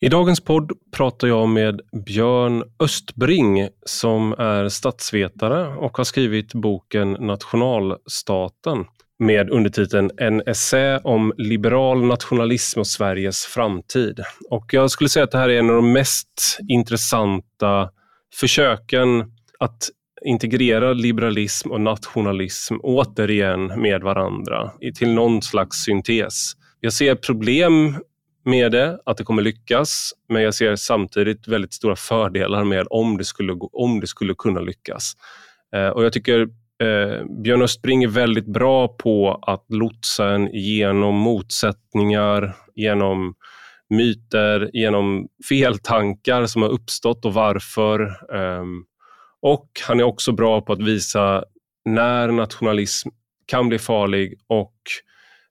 I dagens podd pratar jag med Björn Östbring som är statsvetare och har skrivit boken Nationalstaten med undertiteln En essä om liberal nationalism och Sveriges framtid. Och jag skulle säga att det här är en av de mest intressanta försöken att integrera liberalism och nationalism återigen med varandra till någon slags syntes. Jag ser problem med det, att det kommer lyckas. Men jag ser samtidigt väldigt stora fördelar med om det skulle, om det skulle kunna lyckas. Eh, och jag tycker eh, Björn Östbring är väldigt bra på att lotsa en genom motsättningar, genom myter, genom feltankar som har uppstått och varför. Eh, och han är också bra på att visa när nationalism kan bli farlig och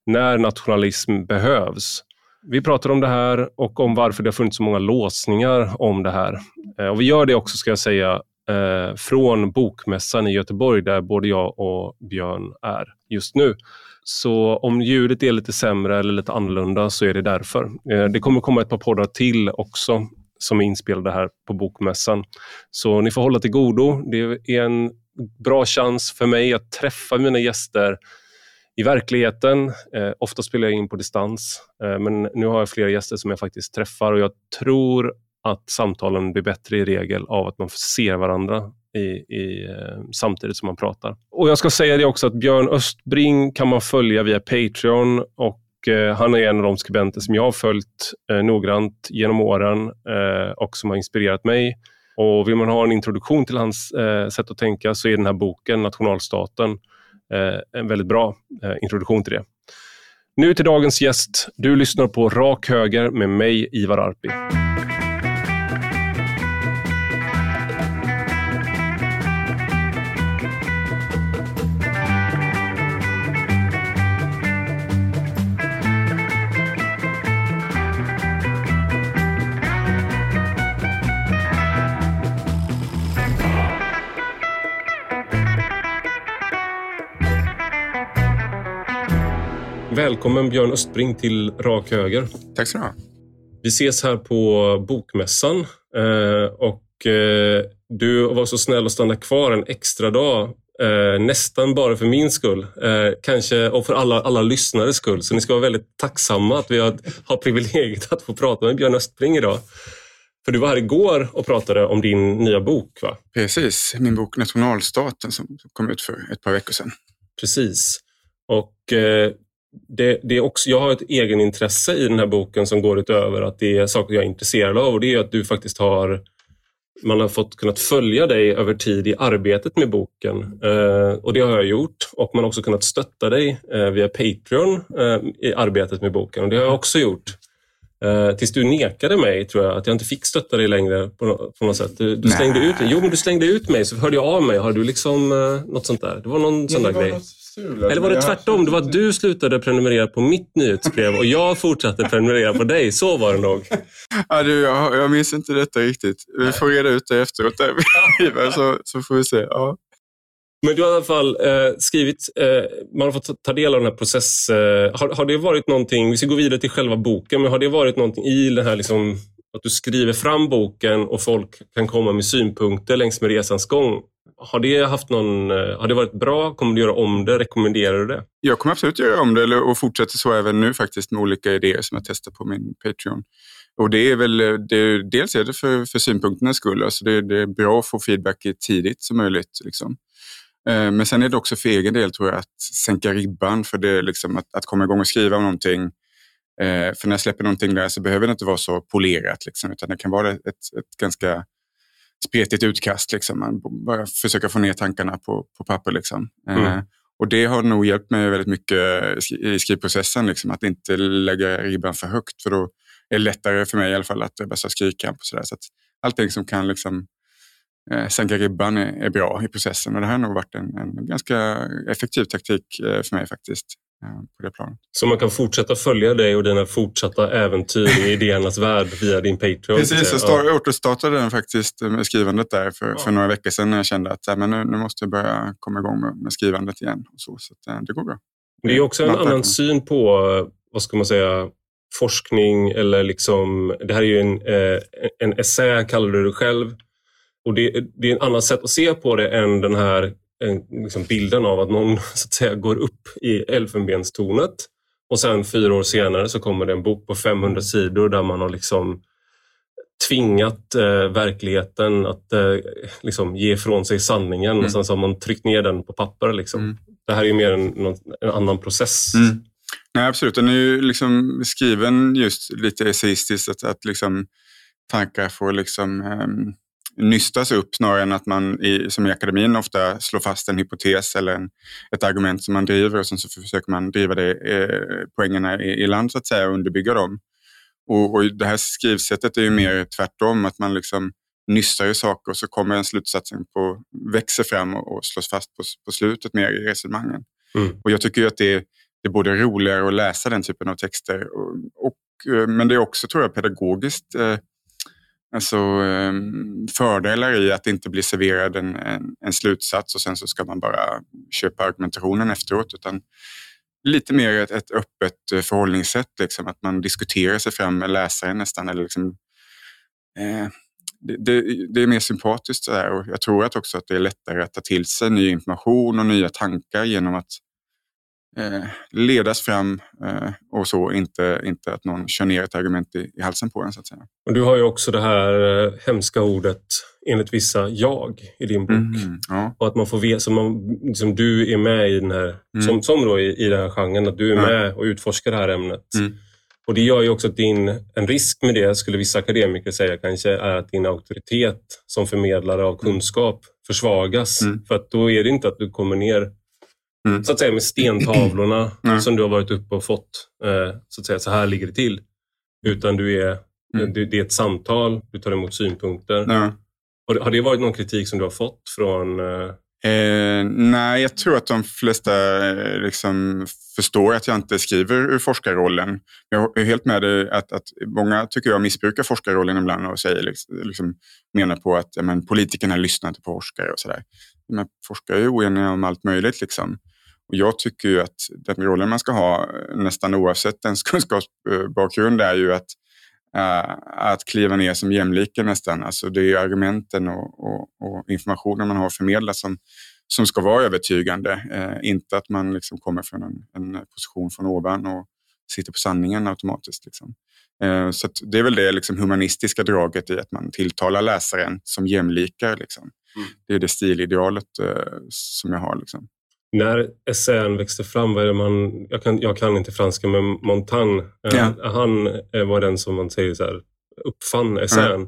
när nationalism behövs. Vi pratar om det här och om varför det har funnits så många låsningar om det här. Eh, och vi gör det också, ska jag säga, eh, från Bokmässan i Göteborg där både jag och Björn är just nu. Så om ljudet är lite sämre eller lite annorlunda så är det därför. Eh, det kommer komma ett par poddar till också som är inspelade här på Bokmässan. Så ni får hålla till godo. Det är en bra chans för mig att träffa mina gäster i verkligheten. Eh, ofta spelar jag in på distans, eh, men nu har jag flera gäster som jag faktiskt träffar och jag tror att samtalen blir bättre i regel av att man ser varandra i, i, eh, samtidigt som man pratar. Och Jag ska säga det också att Björn Östbring kan man följa via Patreon och eh, han är en av de skribenter som jag har följt eh, noggrant genom åren eh, och som har inspirerat mig. Och Vill man ha en introduktion till hans eh, sätt att tänka så är den här boken, Nationalstaten, Eh, en väldigt bra eh, introduktion till det. Nu till dagens gäst. Du lyssnar på Rak Höger med mig, Ivar Arpi. Välkommen Björn Östbring till Rak Höger. Tack så du ha. Vi ses här på Bokmässan eh, och eh, du var så snäll att stanna kvar en extra dag Eh, nästan bara för min skull. Kanske och för alla, alla lyssnares skull. Så ni ska vara väldigt tacksamma att vi har, har privilegiet att få prata med Björn Östbring idag. För du var här igår och pratade om din nya bok va? Precis, min bok Nationalstaten som kom ut för ett par veckor sedan. Precis. Och eh, det, det, är också, jag har ett egenintresse i den här boken som går utöver att det är saker jag är intresserad av och det är att du faktiskt har man har fått kunnat följa dig över tid i arbetet med boken. Eh, och Det har jag gjort. Och Man har också kunnat stötta dig eh, via Patreon eh, i arbetet med boken. och Det har jag också gjort. Eh, tills du nekade mig, tror jag, att jag inte fick stötta dig längre på, på något sätt. Du, du slängde ut Jo, men du slängde ut mig, så hörde jag av mig. Har du liksom eh, något sånt där? Det var någon sån där grej. Något eller var det tvärtom? Det var att du slutade prenumerera på mitt nyhetsbrev och jag fortsatte prenumerera på dig. Så var det nog. Ja, du, jag, jag minns inte detta riktigt. Vi får reda ut det efteråt. Där. så, så får vi se. Ja. Men du har i alla fall eh, skrivit, eh, man har fått ta del av den här processen. Eh, har, har, det varit någonting, vi ska gå vidare till själva boken, men har det varit någonting i den här liksom, att du skriver fram boken och folk kan komma med synpunkter längs med resans gång? Har det, haft någon, eh, har det varit bra? Kommer du göra om det? Rekommenderar du det? Jag kommer absolut göra om det och fortsätter så även nu faktiskt med olika idéer som jag testar på min Patreon. Och det är väl, eh, det, dels är det för, för synpunkternas skull, alltså det, det, är bra att få feedback tidigt som möjligt. Liksom. Eh, men sen är det också för egen del tror jag att sänka ribban för det, liksom, att, att komma igång och skriva om någonting. För när jag släpper någonting där så behöver det inte vara så polerat, liksom, utan det kan vara ett, ett ganska spretigt utkast. Liksom. Man bara försöka få ner tankarna på, på papper. Liksom. Mm. Eh, och det har nog hjälpt mig väldigt mycket i skrivprocessen, liksom, att inte lägga ribban för högt. För då är det lättare för mig i alla fall att börja skrika. Och så där. Så att allting som kan liksom, eh, sänka ribban är, är, bra i processen. Och det här har nog varit en, en ganska effektiv taktik eh, för mig faktiskt. Eh, på det planet. Så man kan fortsätta följa dig och dina fortsatta äventyr i idéernas värld via din Patreon? Precis, jag start, återstartade den faktiskt med skrivandet där för, ja. för några veckor sedan när jag kände att men nu, nu måste jag börja komma igång med, med skrivandet igen. Och så, så att, eh, det går bra. Det är också en annan syn på, vad ska man säga, forskning eller liksom, det här är ju en, eh, en essä kallar du det själv. Och det, det är ett annat sätt att se på det än den här en, liksom bilden av att någon så att säga, går upp i elfenbenstornet och sen fyra år senare så kommer det en bok på 500 sidor där man har liksom tvingat eh, verkligheten att eh, liksom ge ifrån sig sanningen mm. och sen så har man tryckt ner den på papper. Liksom. Mm. Det här är mer en, en annan process. Mm. Nej, absolut. Den är ju liksom skriven just lite essayistiskt, att, att liksom tankar får liksom, um, nystas upp snarare än att man i, som i akademin ofta slår fast en hypotes eller en, ett argument som man driver och sen så försöker man driva det, eh, poängerna i, i, land så att säga och underbygga dem. Och, och det här skrivsättet är ju mer tvärtom, att man liksom nystar i saker och så kommer en slutsats på, växer fram och, och slås fast på, på slutet mer i resonemangen. Mm. Och jag tycker att det, det är både roligare att läsa den typen av texter och, och eh, men det är också, tror jag, pedagogiskt eh, alltså, ehm, fördelar i att inte bli serverad en, en, en, slutsats och sen så ska man bara köpa argumentationen efteråt. Utan lite mer ett, ett öppet förhållningssätt, liksom, att man diskuterar sig fram med läsaren nästan. Eller liksom, eh, det, det, det, är mer sympatiskt sådär och jag tror att också att det är lättare att ta till sig ny information och nya tankar genom att ledas fram eh, och så, inte, inte att någon kör ner ett argument i, i halsen på en. Så att säga. Och du har ju också det här eh, hemska ordet enligt vissa jag i din bok. Mm, ja. Och att man får veta, man, liksom, du är med i den här, mm. som, som då i, i den här genren, att du är ja. med och utforskar det här ämnet. Mm. Och Det gör ju också att din, en risk med det, skulle vissa akademiker säga kanske, är att din auktoritet som förmedlare av kunskap försvagas. Mm. För att då är det inte att du kommer ner mm. så att säga med stentavlorna mm. som du har varit uppe och fått. Eh, så att säga, så här ligger det till. Utan du är, mm. det, det, är ett samtal, du tar emot synpunkter. Har, har det varit någon kritik som du har fått från eh, Eh, nej, jag tror att de flesta eh, liksom förstår att jag inte skriver ur forskarrollen. Jag är helt med dig att, att många tycker jag missbrukar forskarrollen ibland och säger, liksom, liksom menar på att men, politikerna lyssnar inte på forskare och sådär. Men forskare är oeniga om allt möjligt. Liksom. Och jag tycker ju att den rollen man ska ha eh, nästan oavsett ens kunskapsbakgrund är ju att att kliva ner som jämlike nästan. Alltså det är argumenten och, och, och, informationen man har förmedlat som, som ska vara övertygande. Uh, inte att man liksom kommer från en, en, position från ovan och sitter på sanningen automatiskt. Liksom. Uh, så det är väl det liksom humanistiska draget i att man tilltalar läsaren som jämlikar. Liksom. Mm. Det är det stilidealet som jag har. Liksom. När essän växte fram, vad man, jag, kan, jag kan inte franska, men Montaigne, eh, ja. han eh, var den som man säger så här, uppfann essän. Mm.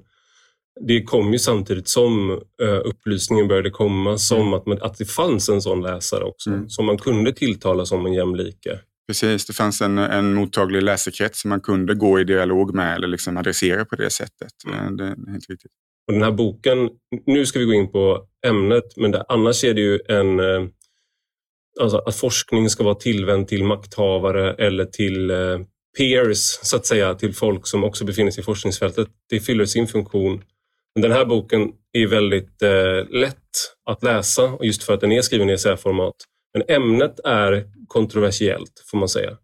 Det kom ju samtidigt som uh, upplysningen började komma, som mm. att, man, att det fanns en sån läsare också, mm. som man kunde tilltala som en jämlike. Precis, det fanns en, en mottaglig läsekrets som man kunde gå i dialog med eller liksom adressera på det sättet. Mm. Det är helt riktigt. Och den här boken, nu ska vi gå in på ämnet, men det, annars är det ju en alltså att forskning ska vara tillvänd till makthavare eller till eh, peers, så att säga, till folk som också befinner sig i forskningsfältet. Det fyller sin funktion. Men den här boken är väldigt eh, lätt att läsa, just för att den är skriven i essäformat. Men ämnet är kontroversiellt, får man säga.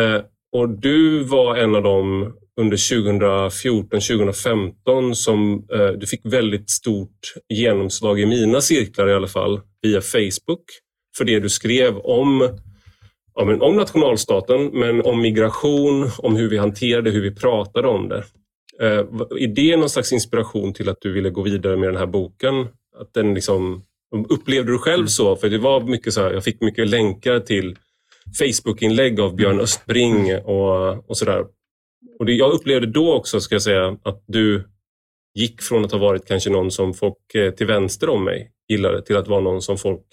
Eh, och du var en av dem under 2014-2015 som eh, du fick väldigt stort genomslag i mina cirklar i alla fall, via Facebook för det du skrev om, ja, men om nationalstaten, men om migration, om hur vi hanterade, hur vi pratade om det. Eh, är det någon slags inspiration till att du ville gå vidare med den här boken? Att den liksom, upplevde du själv så? För det var mycket så här, jag fick mycket länkar till Facebook-inlägg av Björn Östbring och, och sådär. Och det, jag upplevde då också, ska jag säga, att du gick från att ha varit kanske någon som folk eh, till vänster om mig gillade till att vara någon som folk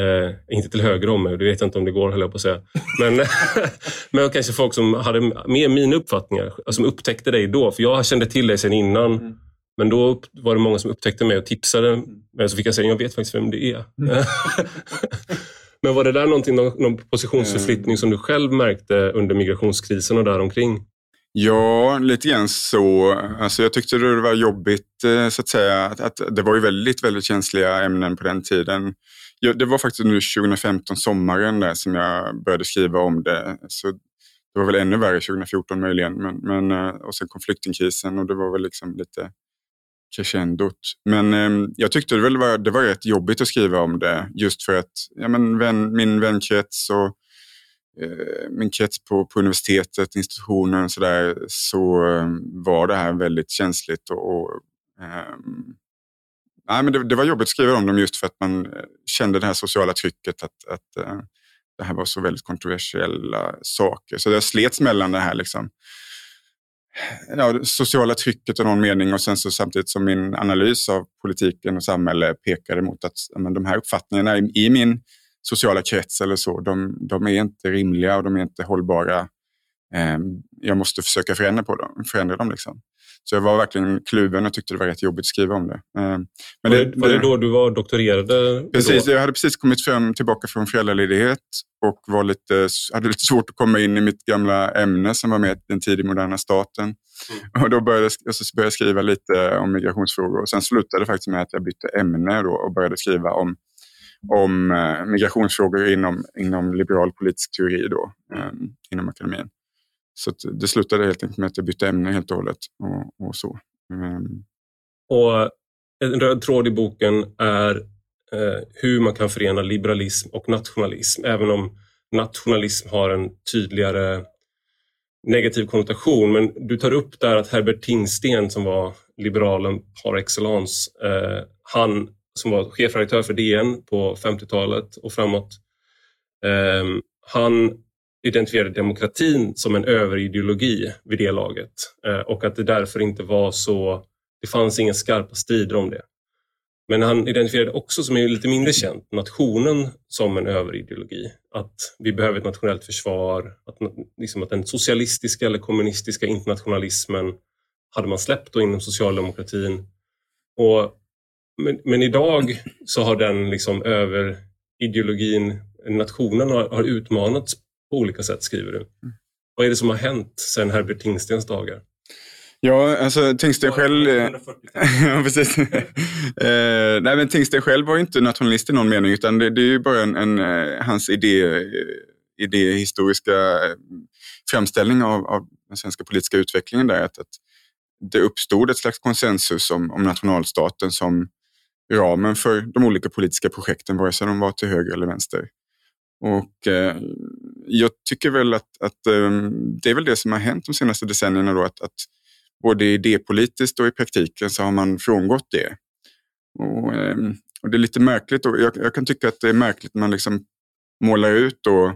Eh, inte till höger om mig, det vet jag inte om det går, höll jag på att säga. Men, men kanske folk som hade mer mina uppfattningar, som upptäckte dig då. För jag kände till dig sedan innan. Mm. Men då var det många som upptäckte mig och tipsade. Men så fick jag säga, jag vet faktiskt vem det är. Mm. men var det där någon, någon positionsförflyttning som du själv märkte under migrationskrisen och däromkring? Ja, lite grann så. Alltså jag tyckte det var jobbigt eh, så att säga. Att, att det var ju väldigt, väldigt känsliga ämnen på den tiden. Ja, det var faktiskt nu 2015, sommaren, där, som jag började skriva om det. Så det var väl ännu värre 2014 möjligen. Men, men, eh, och sen kom flyktingkrisen och det var väl liksom lite crescendot. Men eh, jag tyckte det, väl var, det var rätt jobbigt att skriva om det just för att ja, men vän, min vänkrets och Eh, min krets på, på universitetet, institutionen och så där, så var det här väldigt känsligt. Och, och ehm, nej, men det, det, var jobbigt att skriva om dem just för att man eh, kände det här sociala trycket att, att eh, det här var så väldigt kontroversiella saker. Så det slets mellan det här liksom, ja, sociala trycket i någon mening och sen så samtidigt som min analys av politiken och samhälle pekade mot att men, de här uppfattningarna i, i, min sociala krets eller så, de, de, är inte rimliga och de är inte hållbara. Eh, jag måste försöka förändra, på dem, förändra dem. Liksom. Så jag var verkligen kluven och tyckte det var rätt jobbigt att skriva om det. Eh, men var, det, var det då du var doktorerade? Precis, jag hade precis kommit fram, tillbaka från föräldraledighet och var lite, hade lite svårt att komma in i mitt gamla ämne som var med den tidig moderna staten. Mm. Och då började jag, så började jag skriva lite om migrationsfrågor och sen slutade det faktiskt med att jag bytte ämne då och började skriva om om eh, migrationsfrågor inom, inom liberal politisk teori då, eh, inom akademin. Så det slutade helt enkelt med att jag bytte ämne helt och hållet. Och, och så. Ehm. Och en röd tråd i boken är eh, hur man kan förena liberalism och nationalism, även om nationalism har en tydligare negativ konnotation. Men du tar upp där att Herbert Tingsten som var liberalen par excellence, eh, han som var chefredaktör för DN på 50-talet och framåt, ehm, han identifierade demokratin som en överideologi vid det laget eh, och att det därför inte var så, det fanns inga skarpa strider om det. Men han identifierade också, som är lite mindre känt, nationen som en överideologi. Att vi behöver ett nationellt försvar, att, liksom att den socialistiska eller kommunistiska internationalismen hade man släppt då inom socialdemokratin. Och, men, men idag så har den liksom överideologin, nationen har, har utmanats på olika sätt, skriver du. Mm. Vad är det som har hänt sedan Herbert Tingstens dagar? Ja, alltså Tingsten själv... ja, precis. eh, nej, men Tingsten själv var inte nationalist i någon mening, utan det, det är ju bara en, en eh, hans idé, idéhistoriska eh, framställning av, av den svenska politiska utvecklingen där. Att, att det uppstod ett slags konsensus om, om nationalstaten som ramen för de olika politiska projekten, vare sig de var till höger eller vänster. Och eh, jag tycker väl att, att eh, det är väl det som har hänt de senaste decennierna då, att, att både idépolitiskt och i praktiken så har man frångått det. Och, eh, och det är lite märkligt och jag, jag, kan tycka att det är märkligt när man liksom målar ut då,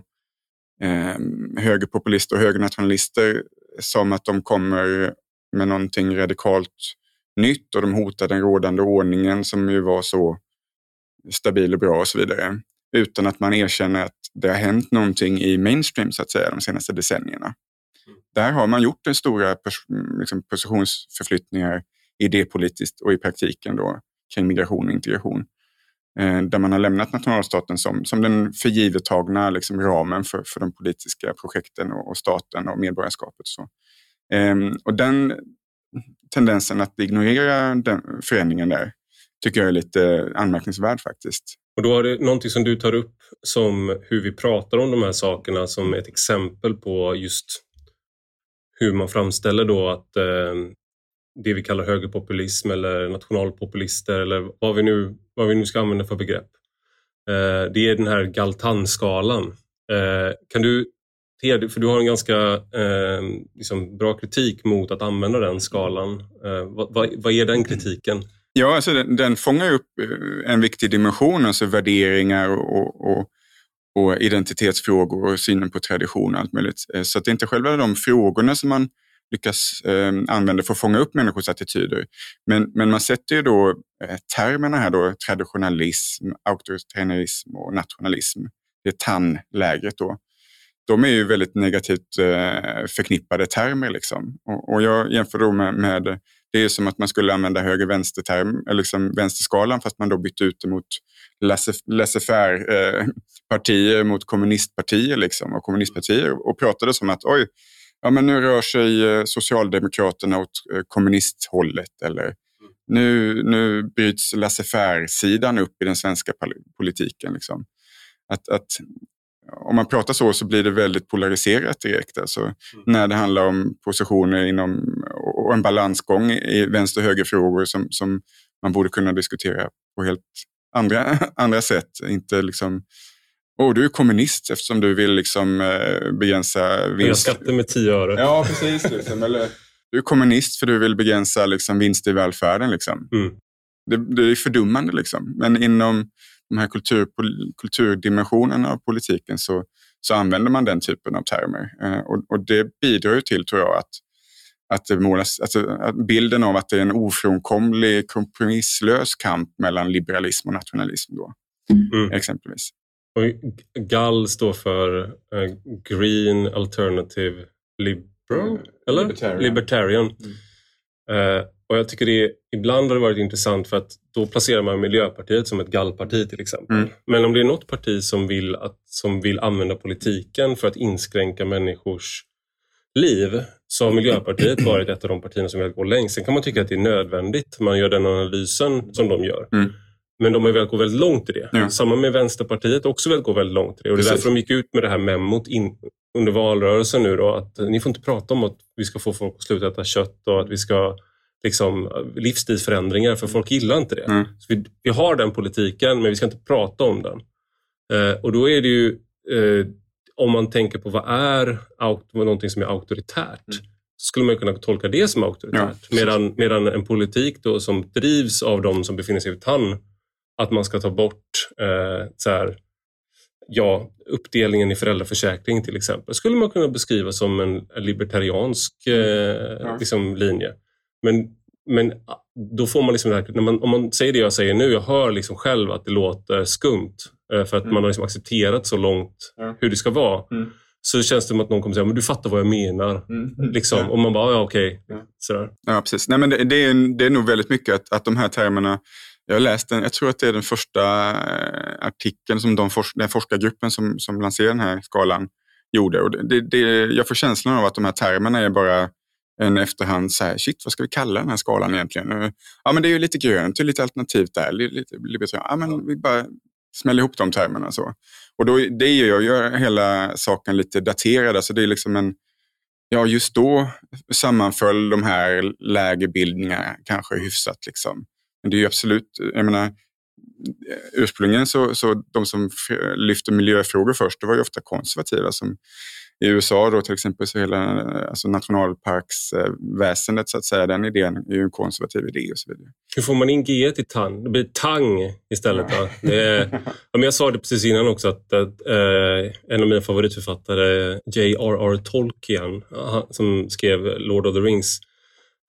eh, högerpopulister och högernationalister som att de kommer med någonting radikalt nytt och de hotar den rådande ordningen som ju var så stabil och bra och så vidare utan att man erkänner att det har hänt någonting i mainstream så att säga de senaste decennierna. Där har man gjort stora liksom, positionsförflyttningar idépolitiskt och i praktiken då kring migration och integration. Eh, där man har lämnat nationalstaten som, som den förgivettagna liksom, ramen för, för de politiska projekten och, och staten och medborgarskapet. Så. Eh, och den tendensen att ignorera den förändringen där tycker jag är lite eh, anmärkningsvärd faktiskt. Och då har det någonting som du tar upp som hur vi pratar om de här sakerna som ett exempel på just hur man framställer då att eh, det vi kallar högerpopulism eller nationalpopulister eller vad vi nu, vad vi nu ska använda för begrepp. Eh, det är den här Galtan-skalan. Eh, kan du, för du har en ganska eh, liksom bra kritik mot att använda den skalan. Eh, vad, vad, vad är den kritiken? Ja, alltså den, den fångar upp eh, en viktig dimension, alltså värderingar och, och, och identitetsfrågor och synen på tradition och allt möjligt. Eh, så att det är inte själva de frågorna som man lyckas eh, använda för att fånga upp människors attityder. Men, men man sätter ju då eh, termerna här då, traditionalism, auktoritarianism och nationalism. Det är TAN-lägret då. De är ju väldigt negativt eh, förknippade termer. Liksom. Och, och jag jämför då med, med det är som att man skulle använda höger-vänster-term, eh, liksom vänsterskalan, fast man då bytte ut det mot laissez-faire-partier eh, mot kommunistpartier liksom, och kommunistpartier och pratade som att oj, ja, men nu rör sig eh, Socialdemokraterna åt eh, kommunisthållet eller nu, nu bryts laissez-faire-sidan upp i den svenska politiken. Liksom. Att, att om man pratar så så blir det väldigt polariserat direkt. Alltså, mm. När det handlar om positioner inom, och en balansgång i vänster och högerfrågor som, som man borde kunna diskutera på helt andra, andra sätt. Inte liksom, åh du är kommunist eftersom du vill liksom, eh, begränsa vinst. skatter med 10 öre. Ja, precis. Liksom. Eller, du är kommunist för du vill begränsa liksom, vinst i välfärden. Liksom. Mm. Det, det är fördummande. Liksom. Men inom de här kultur, kulturdimensionerna av politiken så, så använder man den typen av termer. Eh, och, och, det bidrar ju till, tror jag, att, att, det målas, alltså, att bilden av att det är en ofrånkomlig, kompromisslös kamp mellan liberalism och nationalism. Då, mm. exempelvis. Och GAL står för uh, Green Alternative Liberal, mm. eller? Libertarian. Libertarian. Mm. Uh, och jag tycker det ibland har det varit intressant för att då placerar man Miljöpartiet som ett gallparti till exempel. Mm. Men om det är något parti som vill, att, som vill använda politiken för att inskränka människors liv så har Miljöpartiet varit ett av de partierna som vill gå längst. Sen kan man tycka att det är nödvändigt. Man gör den analysen som de gör. Mm. Men de har velat gå väldigt långt i det. Ja. Samma med Vänsterpartiet också velat gå väldigt långt i det. Och det är därför de gick ut med det här memot in, under valrörelsen nu då, att ni får inte prata om att vi ska få folk att sluta äta kött och att vi ska liksom, livsstilsförändringar för folk gillar inte det. Mm. Så vi, vi, har den politiken men vi ska inte prata om den. Eh, och då är det ju, eh, om man tänker på vad är någonting som är auktoritärt, mm. så skulle man kunna tolka det som auktoritärt. Ja, medan, medan en politik då som drivs av de som befinner sig i tann, att man ska ta bort eh, så här, ja, uppdelningen i föräldraförsäkring till exempel, skulle man kunna beskriva som en libertariansk eh, ja. liksom, linje. Men, men då får man liksom, när man, om man säger det jag säger nu, jag hör liksom själv att det låter skumt eh, för att mm. man har liksom accepterat så långt ja. hur det ska vara. Mm. Så känns det som att någon kommer säga, men du fattar vad jag menar. Mm. Liksom. Ja. Och man bara, ja okej. Okay. Ja. ja, precis. Nej, men det, det, är, det är nog väldigt mycket att, att de här termerna jag har läst den, jag tror att det är den första eh, artikeln som de forsk, den forskargruppen som, som lanserade den här skalan gjorde. Och det, det, jag får känslan av att de här termerna är bara en efterhand så här, shit vad ska vi kalla den här skalan egentligen? Ja men det är ju lite grönt, lite alternativt där, lite, lite, ja men vi bara smäller ihop de termerna så. Och då, det gör ju hela saken lite daterad, alltså det är liksom en, ja just då sammanföll de här lägerbildningarna kanske hyfsat liksom. Men det är ju absolut, jag menar, ursprungligen så, så de som lyfte miljöfrågor först, det var ju ofta konservativa som i USA då till exempel så hela alltså nationalparksväsendet så att säga, den idén är ju en konservativ idé och så vidare. Hur får man in G i tang? Det blir tang istället. Ja. Det är, ja, jag sa det precis innan också att, att eh, en av mina favoritförfattare, J.R.R. Tolkien, som skrev Lord of the Rings,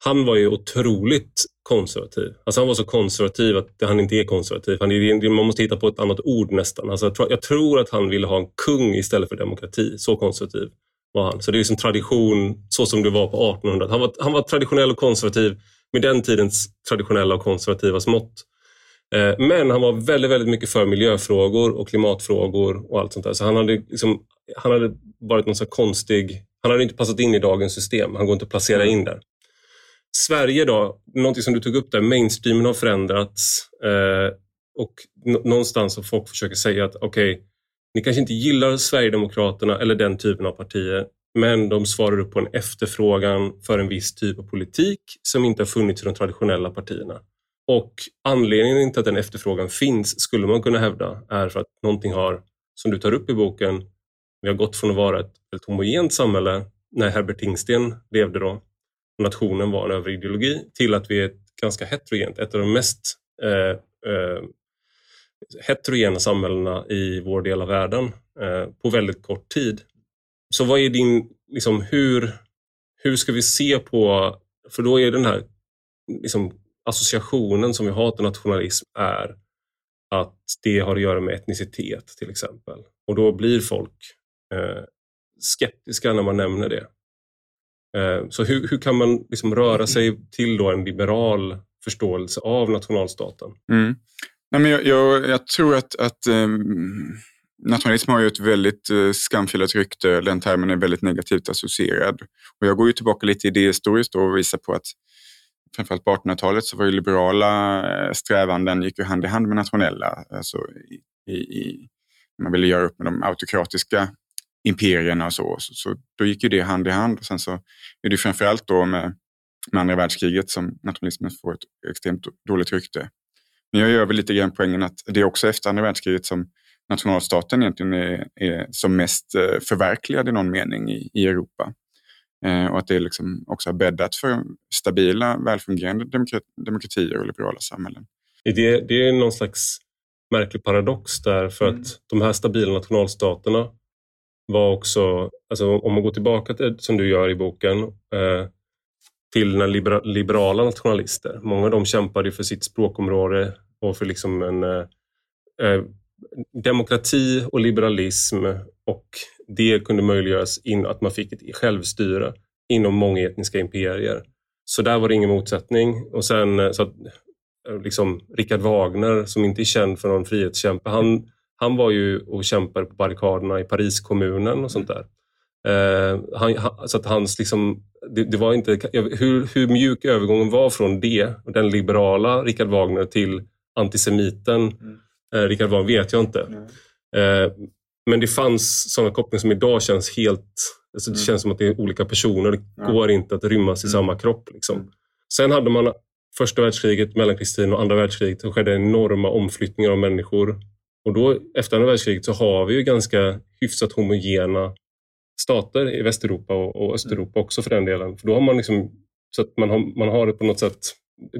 han var ju otroligt konservativ. Alltså han var så konservativ att han inte är konservativ. Han är, man måste hitta på ett annat ord nästan. Alltså jag, tror, jag, tror, att han ville ha en kung istället för demokrati. Så konservativ var han. Så det är liksom tradition så som det var på 1800 han var, han var traditionell och konservativ med den tidens traditionella och konservativa mått. Eh, men han var väldigt, väldigt mycket för miljöfrågor och klimatfrågor och allt sånt där. Så han hade, liksom, han hade varit någon konstig... Han hade inte passat in i dagens system. Han går inte att placera in där. Sverige då, någonting som du tog upp där, mainstreamen har förändrats eh, och någonstans har folk försöker säga att okej, okay, ni kanske inte gillar Sverigedemokraterna eller den typen av partier, men de svarar upp på en efterfrågan för en viss typ av politik som inte har funnits i de traditionella partierna. Och anledningen till att den efterfrågan finns, skulle man kunna hävda, är för att någonting har, som du tar upp i boken, vi har gått från att vara ett helt homogent samhälle när Herbert Tingsten levde då, nationen var en överideologi till att vi är ett ganska heterogent, ett av de mest eh, eh, heterogena samhällena i vår del av världen eh, på väldigt kort tid. Så vad är din, liksom, hur, hur ska vi se på, för då är den här liksom, associationen som vi har till nationalism är att det har att göra med etnicitet till exempel. Och då blir folk eh, skeptiska när man nämner det. Eh, så hur, hur kan man liksom röra sig till då en liberal förståelse av nationalstaten? Mm. Nej, men jag, jag, jag, tror att, att um, nationalism har ju ett väldigt uh, skamfilat rykte. Den termen är väldigt negativt associerad. Och jag går ju tillbaka lite idéhistoriskt och visar på att framförallt på 1800-talet så var ju liberala eh, strävanden gick ju hand i hand med nationella. Alltså i, i, man ville göra upp med de autokratiska imperierna och så. Så, så då gick ju det hand i hand. Och sen så är det framförallt då med, med andra världskriget som nationalismen får ett extremt dåligt rykte. Men jag gör väl lite grann poängen att det är också efter andra världskriget som nationalstaten egentligen är, är som mest eh, förverkligad i någon mening i, i Europa. Eh, och att det liksom också har bäddat för stabila, välfungerande demokratier och liberala samhällen. Det, det är någon slags märklig paradox där för mm. att de här stabila nationalstaterna var också, alltså om man går tillbaka till, som du gör i boken, eh, till när libera, liberala nationalister. Många av dem kämpade för sitt språkområde och för liksom en eh, eh, demokrati och liberalism och det kunde möjliggöras in att man fick ett självstyre inom många etniska imperier. Så där var det ingen motsättning. Och sen eh, så att, eh, liksom, Richard Wagner, som inte är känd för någon frihetskämpe, han, han var ju och kämpade på barrikaderna i Pariskommunen och sånt där. Eh, han, så att hans liksom, det, det, var inte, hur, hur mjuk övergången var från det, den liberala Richard Wagner till antisemiten mm. eh, Richard Wagner vet jag inte. Eh, men det fanns sådana kopplingar som idag känns helt... Alltså det mm. känns som att det är olika personer. Det ja. går inte att rymmas i mm. samma kropp. Liksom. Mm. Sen hade man första världskriget, mellankrigstiden och andra världskriget. Det skedde enorma omflyttningar av människor. Och då, efter andra världskriget så har vi ju ganska hyfsat homogena stater i Västeuropa och, och Östeuropa mm. också för den delen. För då har man liksom, så att man har, man har det på något sätt,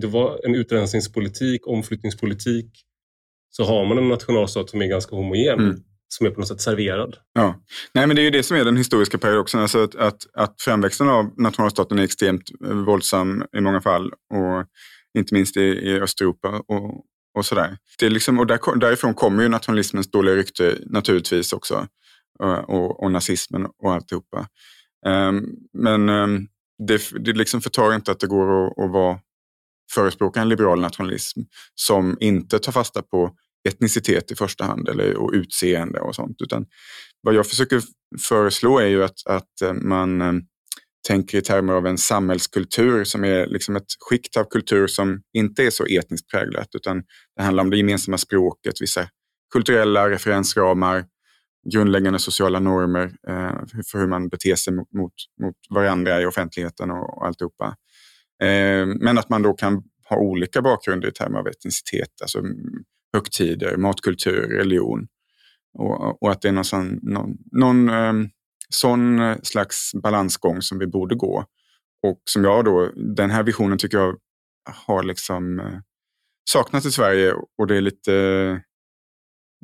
det var en utrensningspolitik, omflyttningspolitik. Så har man en nationalstat som är ganska homogen. Mm som är på något sätt serverad. Ja. Nej, men det är ju det som är den historiska paradoxen. Alltså att, att, att framväxten av nationalstaten är extremt eh, våldsam i många fall. Och inte minst i, i Östeuropa och, och sådär. Det är liksom, och där, därifrån kommer ju nationalismens dåliga rykte naturligtvis också. Och, och, och nazismen och alltihopa. Um, men um, det, det liksom förtar inte att det går att, att vara förespråka en liberal nationalism som inte tar fasta på etnicitet i första hand eller, och utseende och sånt. Utan vad jag försöker föreslå är ju att, att eh, man ehm, tänker i termer av en samhällskultur som är liksom ett skikt av kultur som inte är så etniskt präglat utan det handlar om det gemensamma språket, vissa kulturella referensramar, grundläggande sociala normer eh, för hur man beter sig mot, mot, mot varandra i offentligheten och, och alltihopa. Eh, men att man då kan ha olika bakgrunder i termer av etnicitet, alltså högtider, matkultur, religion. Och, och att det är någon, sån, någon, någon eh, sån eh, slags balansgång som vi borde gå. Och som jag då, den här visionen tycker jag har liksom eh, saknats i Sverige och det är lite,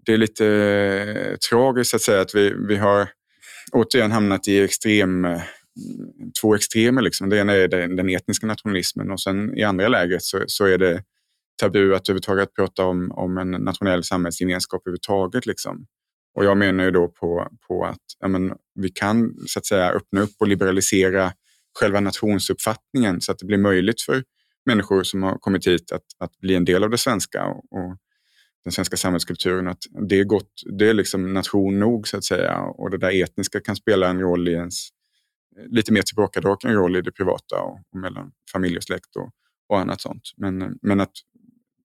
det är lite eh, tragiskt att säga att vi, vi har återigen hamnat i extrem, två extremer. Liksom. Det ena är den, den etniska nationalismen och sen i andra läget så, så är det tabu att överhuvudtaget prata om, om en nationell samhällsgemenskap överhuvudtaget. Liksom. Och jag menar ju då på, på att ja, men, vi kan så att säga öppna upp och liberalisera själva nationsuppfattningen så att det blir möjligt för människor som har kommit hit att, att bli en del av det svenska och, och den svenska samhällskulturen. Att det är, gott, det är liksom nation nog så att säga och det där etniska kan spela en roll i ens lite mer tillbakadragen roll i det privata och, och mellan familj och släkt och, och annat sånt. Men, men att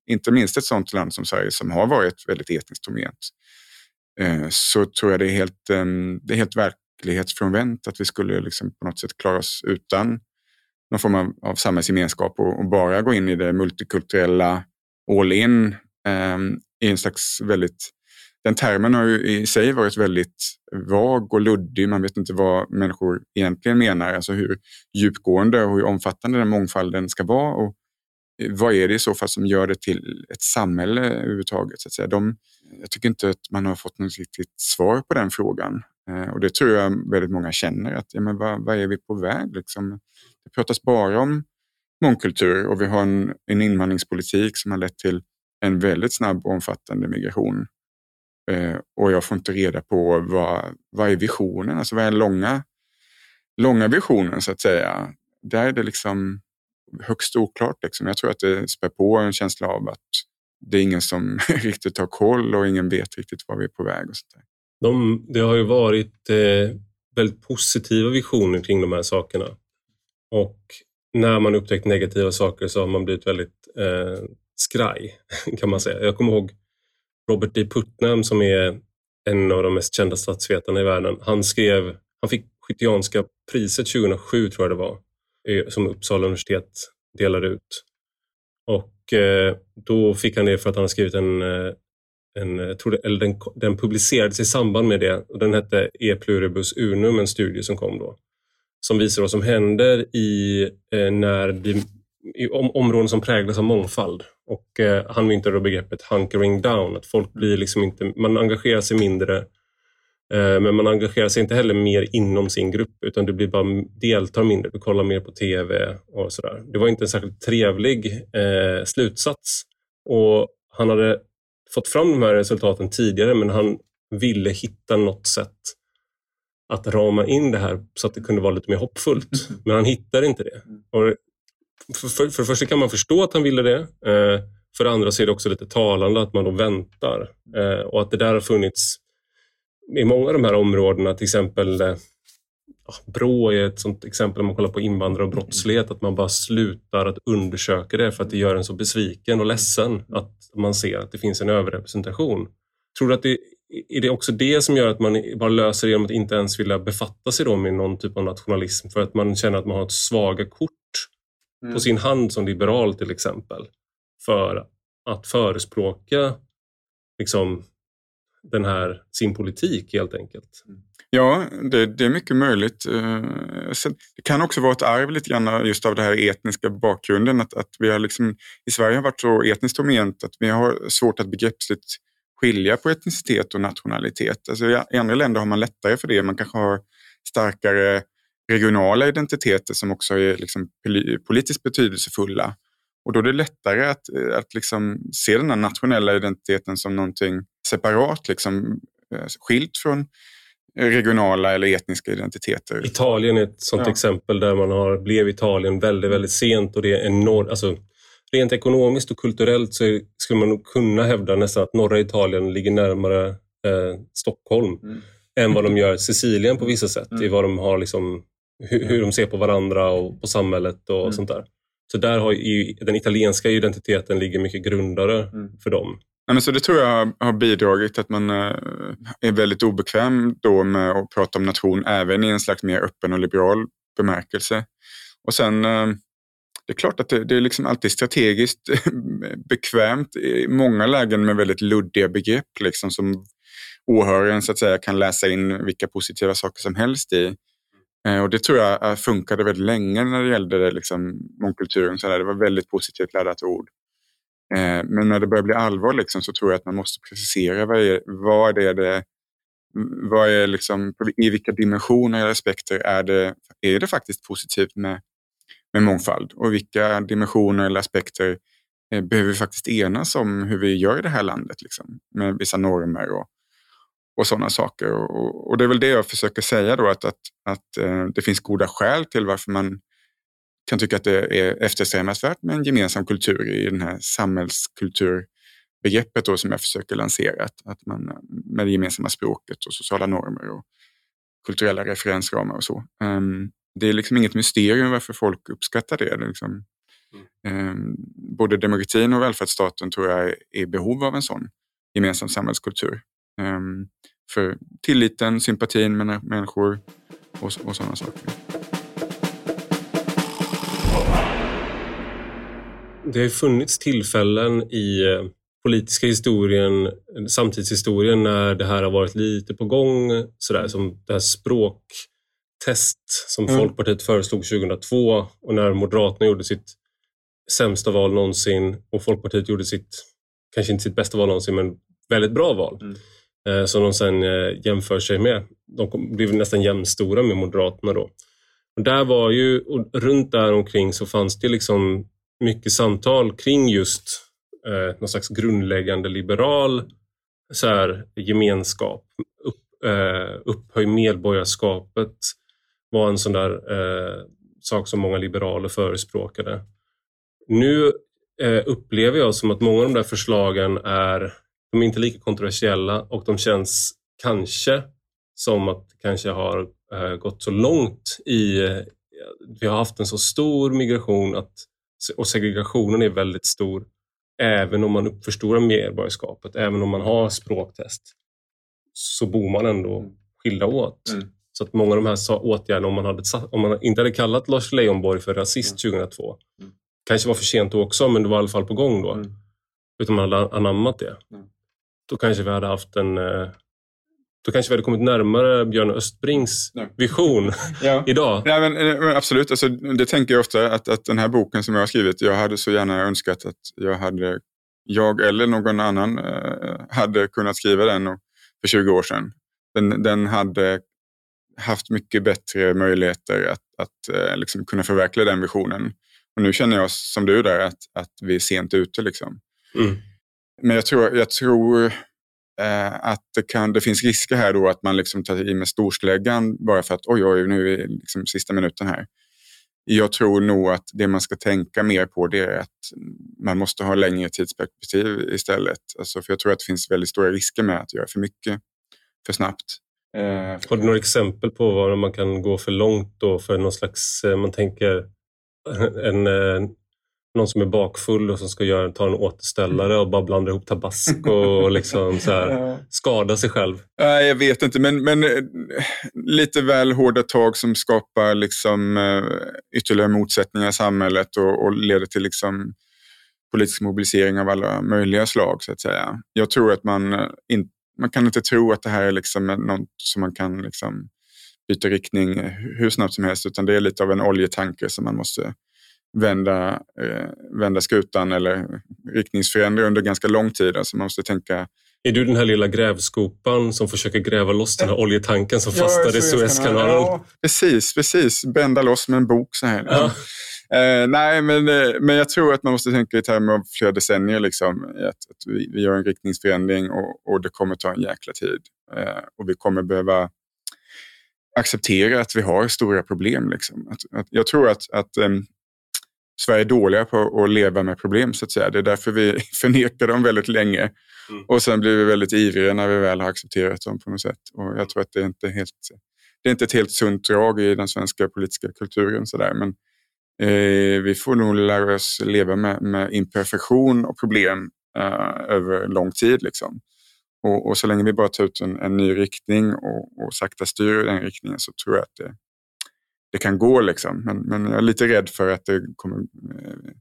inte minst ett sånt land som Sverige som har varit väldigt etniskt homogent, Eh, så tror jag det är helt, ehm, det är helt verklighetsfrånvänt att vi skulle liksom på något sätt klara oss utan någon form av, av samhällsgemenskap och, och, bara gå in i det multikulturella all in ehm, i en slags väldigt den termen har ju i sig varit väldigt vag och luddig. Man vet inte vad människor egentligen menar, alltså hur djupgående och hur omfattande den mångfalden ska vara och vad är det i så fall som gör det till ett samhälle överhuvudtaget? Så att säga. De, jag tycker inte att man har fått något riktigt svar på den frågan. Eh, och det tror jag väldigt många känner. att ja, men vad, vad är vi på väg? Liksom? Det pratas bara om mångkultur och vi har en, en invandringspolitik som har lett till en väldigt snabb och omfattande migration. Eh, och jag får inte reda på vad, vad är visionen? Alltså vad är den långa, långa visionen så att säga? Där är det liksom högst oklart. Liksom. Jag tror att det spär på en känsla av att det är ingen som riktigt har koll och ingen vet riktigt var vi är på väg. Och sånt de, det har ju varit eh, väldigt positiva visioner kring de här sakerna. Och när man upptäckt negativa saker så har man blivit väldigt eh, skraj, kan man säga. Jag kommer ihåg Robert D. Putnam som är en av de mest kända statsvetarna i världen. Han skrev, han fick Skyttianska priset 2007 tror jag det var, som Uppsala universitet delade ut. Och eh, då fick han det för att han skrivit en, eh, en tror det, eller den, den publicerades i samband med det och den hette E pluribus unum, en studie som kom då. Som visar vad som händer i eh, när de, i om, områden som präglas av mångfald. Och Han myntade då begreppet hunkering down, att folk blir liksom inte, man engagerar sig mindre men man engagerar sig inte heller mer inom sin grupp utan du blir bara deltar mindre, du kollar mer på TV och sådär. Det var inte en särskilt trevlig eh, slutsats. Och Han hade fått fram de här resultaten tidigare men han ville hitta något sätt att rama in det här så att det kunde vara lite mer hoppfullt. Mm. Men han hittade inte det. Och för, för, för det första kan man förstå att han ville det. Eh, för det andra så är det också lite talande att man då väntar eh, och att det där har funnits i många av de här områdena, till exempel eh, Brå är ett sånt exempel om man kollar på invandrare och brottslighet, att man bara slutar att undersöka det för att det gör en så besviken och ledsen att man ser att det finns en överrepresentation. Tror du att det är det också det som gör att man bara löser det genom att inte ens vilja befatta sig då med någon typ av nationalism för att man känner att man har ett svaga kort mm. på sin hand som liberal till exempel för att förespråka liksom, den här, sin politik helt enkelt. Mm. Ja, det, det, är mycket möjligt. Eh, sen, det kan också vara ett arv lite grann just av den här etniska bakgrunden. Att, att vi har liksom, I Sverige har varit så etniskt dominant att vi har svårt att begreppsligt skilja på etnicitet och nationalitet. Alltså I andra länder har man lättare för det. Man kanske har starkare regionala identiteter som också är liksom politiskt betydelsefulla. Och då är det lättare att, att liksom se den här nationella identiteten som någonting separat, liksom, eh, skilt från regionala eller etniska identiteter. Italien är ett sådant ja. exempel där man har, blev Italien väldigt, väldigt sent och det är enormt, alltså, rent ekonomiskt och kulturellt så skulle man nog kunna hävda nästan att norra Italien ligger närmare eh, Stockholm mm. än vad de gör Sicilien på vissa sätt mm. i vad de har liksom hur, hur de ser på varandra och på samhället och mm. sånt där. Så där har ju, den italienska identiteten ligger mycket grundare mm. för dem. Ja, men så det tror jag har bidragit att man eh, är väldigt obekväm då med att prata om nation även i en slags mer öppen och liberal bemärkelse. Och sen, eh, det är klart att det, det är liksom alltid strategiskt bekvämt i många lägen med väldigt luddiga begrepp liksom, som åhöraren så att säga kan läsa in vilka positiva saker som helst i. Eh, och det tror jag eh, funkade väldigt länge när det gällde liksom, mångkulturen. Så där. Det var väldigt positivt laddat ord. Eh, men när det börjar bli allvar liksom, så tror jag att man måste precisera vad är, vad är det vad är liksom, i vilka dimensioner eller aspekter är det, är det faktiskt positivt med, med mångfald? Och vilka dimensioner eller aspekter behöver vi faktiskt enas om hur vi gör i det här landet? Liksom, med vissa normer och, och sådana saker. Och, och, det är väl det jag försöker säga då, att, att, att eh, det finns goda skäl till varför man kan tycka att det är eftersträvansvärt med en gemensam kultur i den här samhällskulturbegreppet då, som jag försöker lansera. Att, att man, med det gemensamma språket och sociala normer och kulturella referensramar och så. Um, det är liksom inget mysterium varför folk uppskattar det. det liksom, um, både demokratin och välfärdsstaten tror jag är i behov av en sån gemensam samhällskultur. Um, för tilliten, sympatin med människor och, och sådana saker. Det har funnits tillfällen i eh, politiska historien, samtidshistorien, när det här har varit lite på gång. Sådär, som det här språktest som mm. Folkpartiet föreslog 2002 och när Moderaterna gjorde sitt sämsta val någonsin och Folkpartiet gjorde sitt, kanske inte sitt bästa val någonsin, men väldigt bra val. Mm. Eh, som de sen eh, jämför sig med. De blev nästan jämnstora med Moderaterna då. Och där var ju, och runt där omkring så fanns det liksom mycket samtal kring just eh, någon slags grundläggande liberal så här, gemenskap. Upp, eh, upphöj medborgarskapet var en sån där eh, sak som många liberaler förespråkade. Nu eh, upplever jag som att många av de där förslagen är de är inte lika kontroversiella och de känns kanske som att det kanske har äh, gått så långt i... Äh, vi har haft en så stor migration att, och segregationen är väldigt stor även om man uppförstorar medborgarskapet, även om man har språktest. så bor man ändå skilda åt. Mm. Så att många av de här åtgärderna, om man, hade, om man inte hade kallat Lars Leijonborg för rasist mm. 2002, mm. kanske var för sent då också, men det var i alla fall på gång då. Mm. Utan man hade anammat det. Då kanske vi hade haft en eh, då kanske vi hade kommit närmare Björn Östbrings vision ja. idag. Ja, men, eh, men absolut, alltså, det tänker jag ofta att, att den här boken som jag har skrivit, jag hade så gärna önskat att jag hade jag eller någon annan eh, hade kunnat skriva den för 20 år sedan. Den, den hade haft mycket bättre möjligheter att, att eh, liksom kunna förverkliga den visionen. Och nu känner jag som du där att, att vi är sent ute. Liksom. Mm. Men jag tror, jag tror eh, att det, kan, det finns risker här då att man liksom tar i med storsläggan bara för att oj, oj, nu är liksom sista minuten här. Jag tror nog att det man ska tänka mer på det är att man måste ha längre tidsperspektiv istället. Alltså för jag tror att det finns väldigt stora risker med att göra för mycket för snabbt. Eh, Har du några exempel på var man kan gå för långt då för någon slags, eh, man tänker en, eh, någon som är bakfull och som ska göra, ta en återställare och bara blanda ihop tabasco och liksom så här, skada sig själv? Nej, jag vet inte, men, men lite väl hårda tag som skapar liksom, ytterligare motsättningar i samhället och, och leder till liksom, politisk mobilisering av alla möjliga slag. så att säga. Jag tror att man inte man kan inte tro att det här är liksom något som man kan liksom byta riktning hur snabbt som helst, utan det är lite av en oljetanker som man måste vända, eh, vända skutan eller riktningsförändra under ganska lång tid. Alltså man måste tänka är du den här lilla grävskopan som försöker gräva loss den här oljetanken som fastnade i Suezkanalen? Ja, precis, precis. Bända loss med en bok så här. Ja. Eh, nej, men, eh, men jag tror att man måste tänka i termer av flera decennier. Liksom, att, att vi, vi gör en riktningsförändring och, och det kommer ta en jäkla tid. Eh, och vi kommer behöva acceptera att vi har stora problem. Liksom. Att, att, jag tror att, att um, Sverige är dåliga på att leva med problem, så att säga. Det är därför vi förnekar dem väldigt länge. Mm. Och sen blir vi väldigt ivriga när vi väl har accepterat dem på något sätt. Och jag tror att det är inte helt det är inte ett helt sunt drag i den svenska politiska kulturen. Så där. Men Eh, vi får nog lära oss leva med, med imperfektion och problem eh, över lång tid. Liksom. Och, och, så länge vi bara tar ut en, en ny riktning och, och sakta styr den riktningen så tror jag att det, det kan gå. Liksom. Men, men jag är lite rädd för att det kommer eh,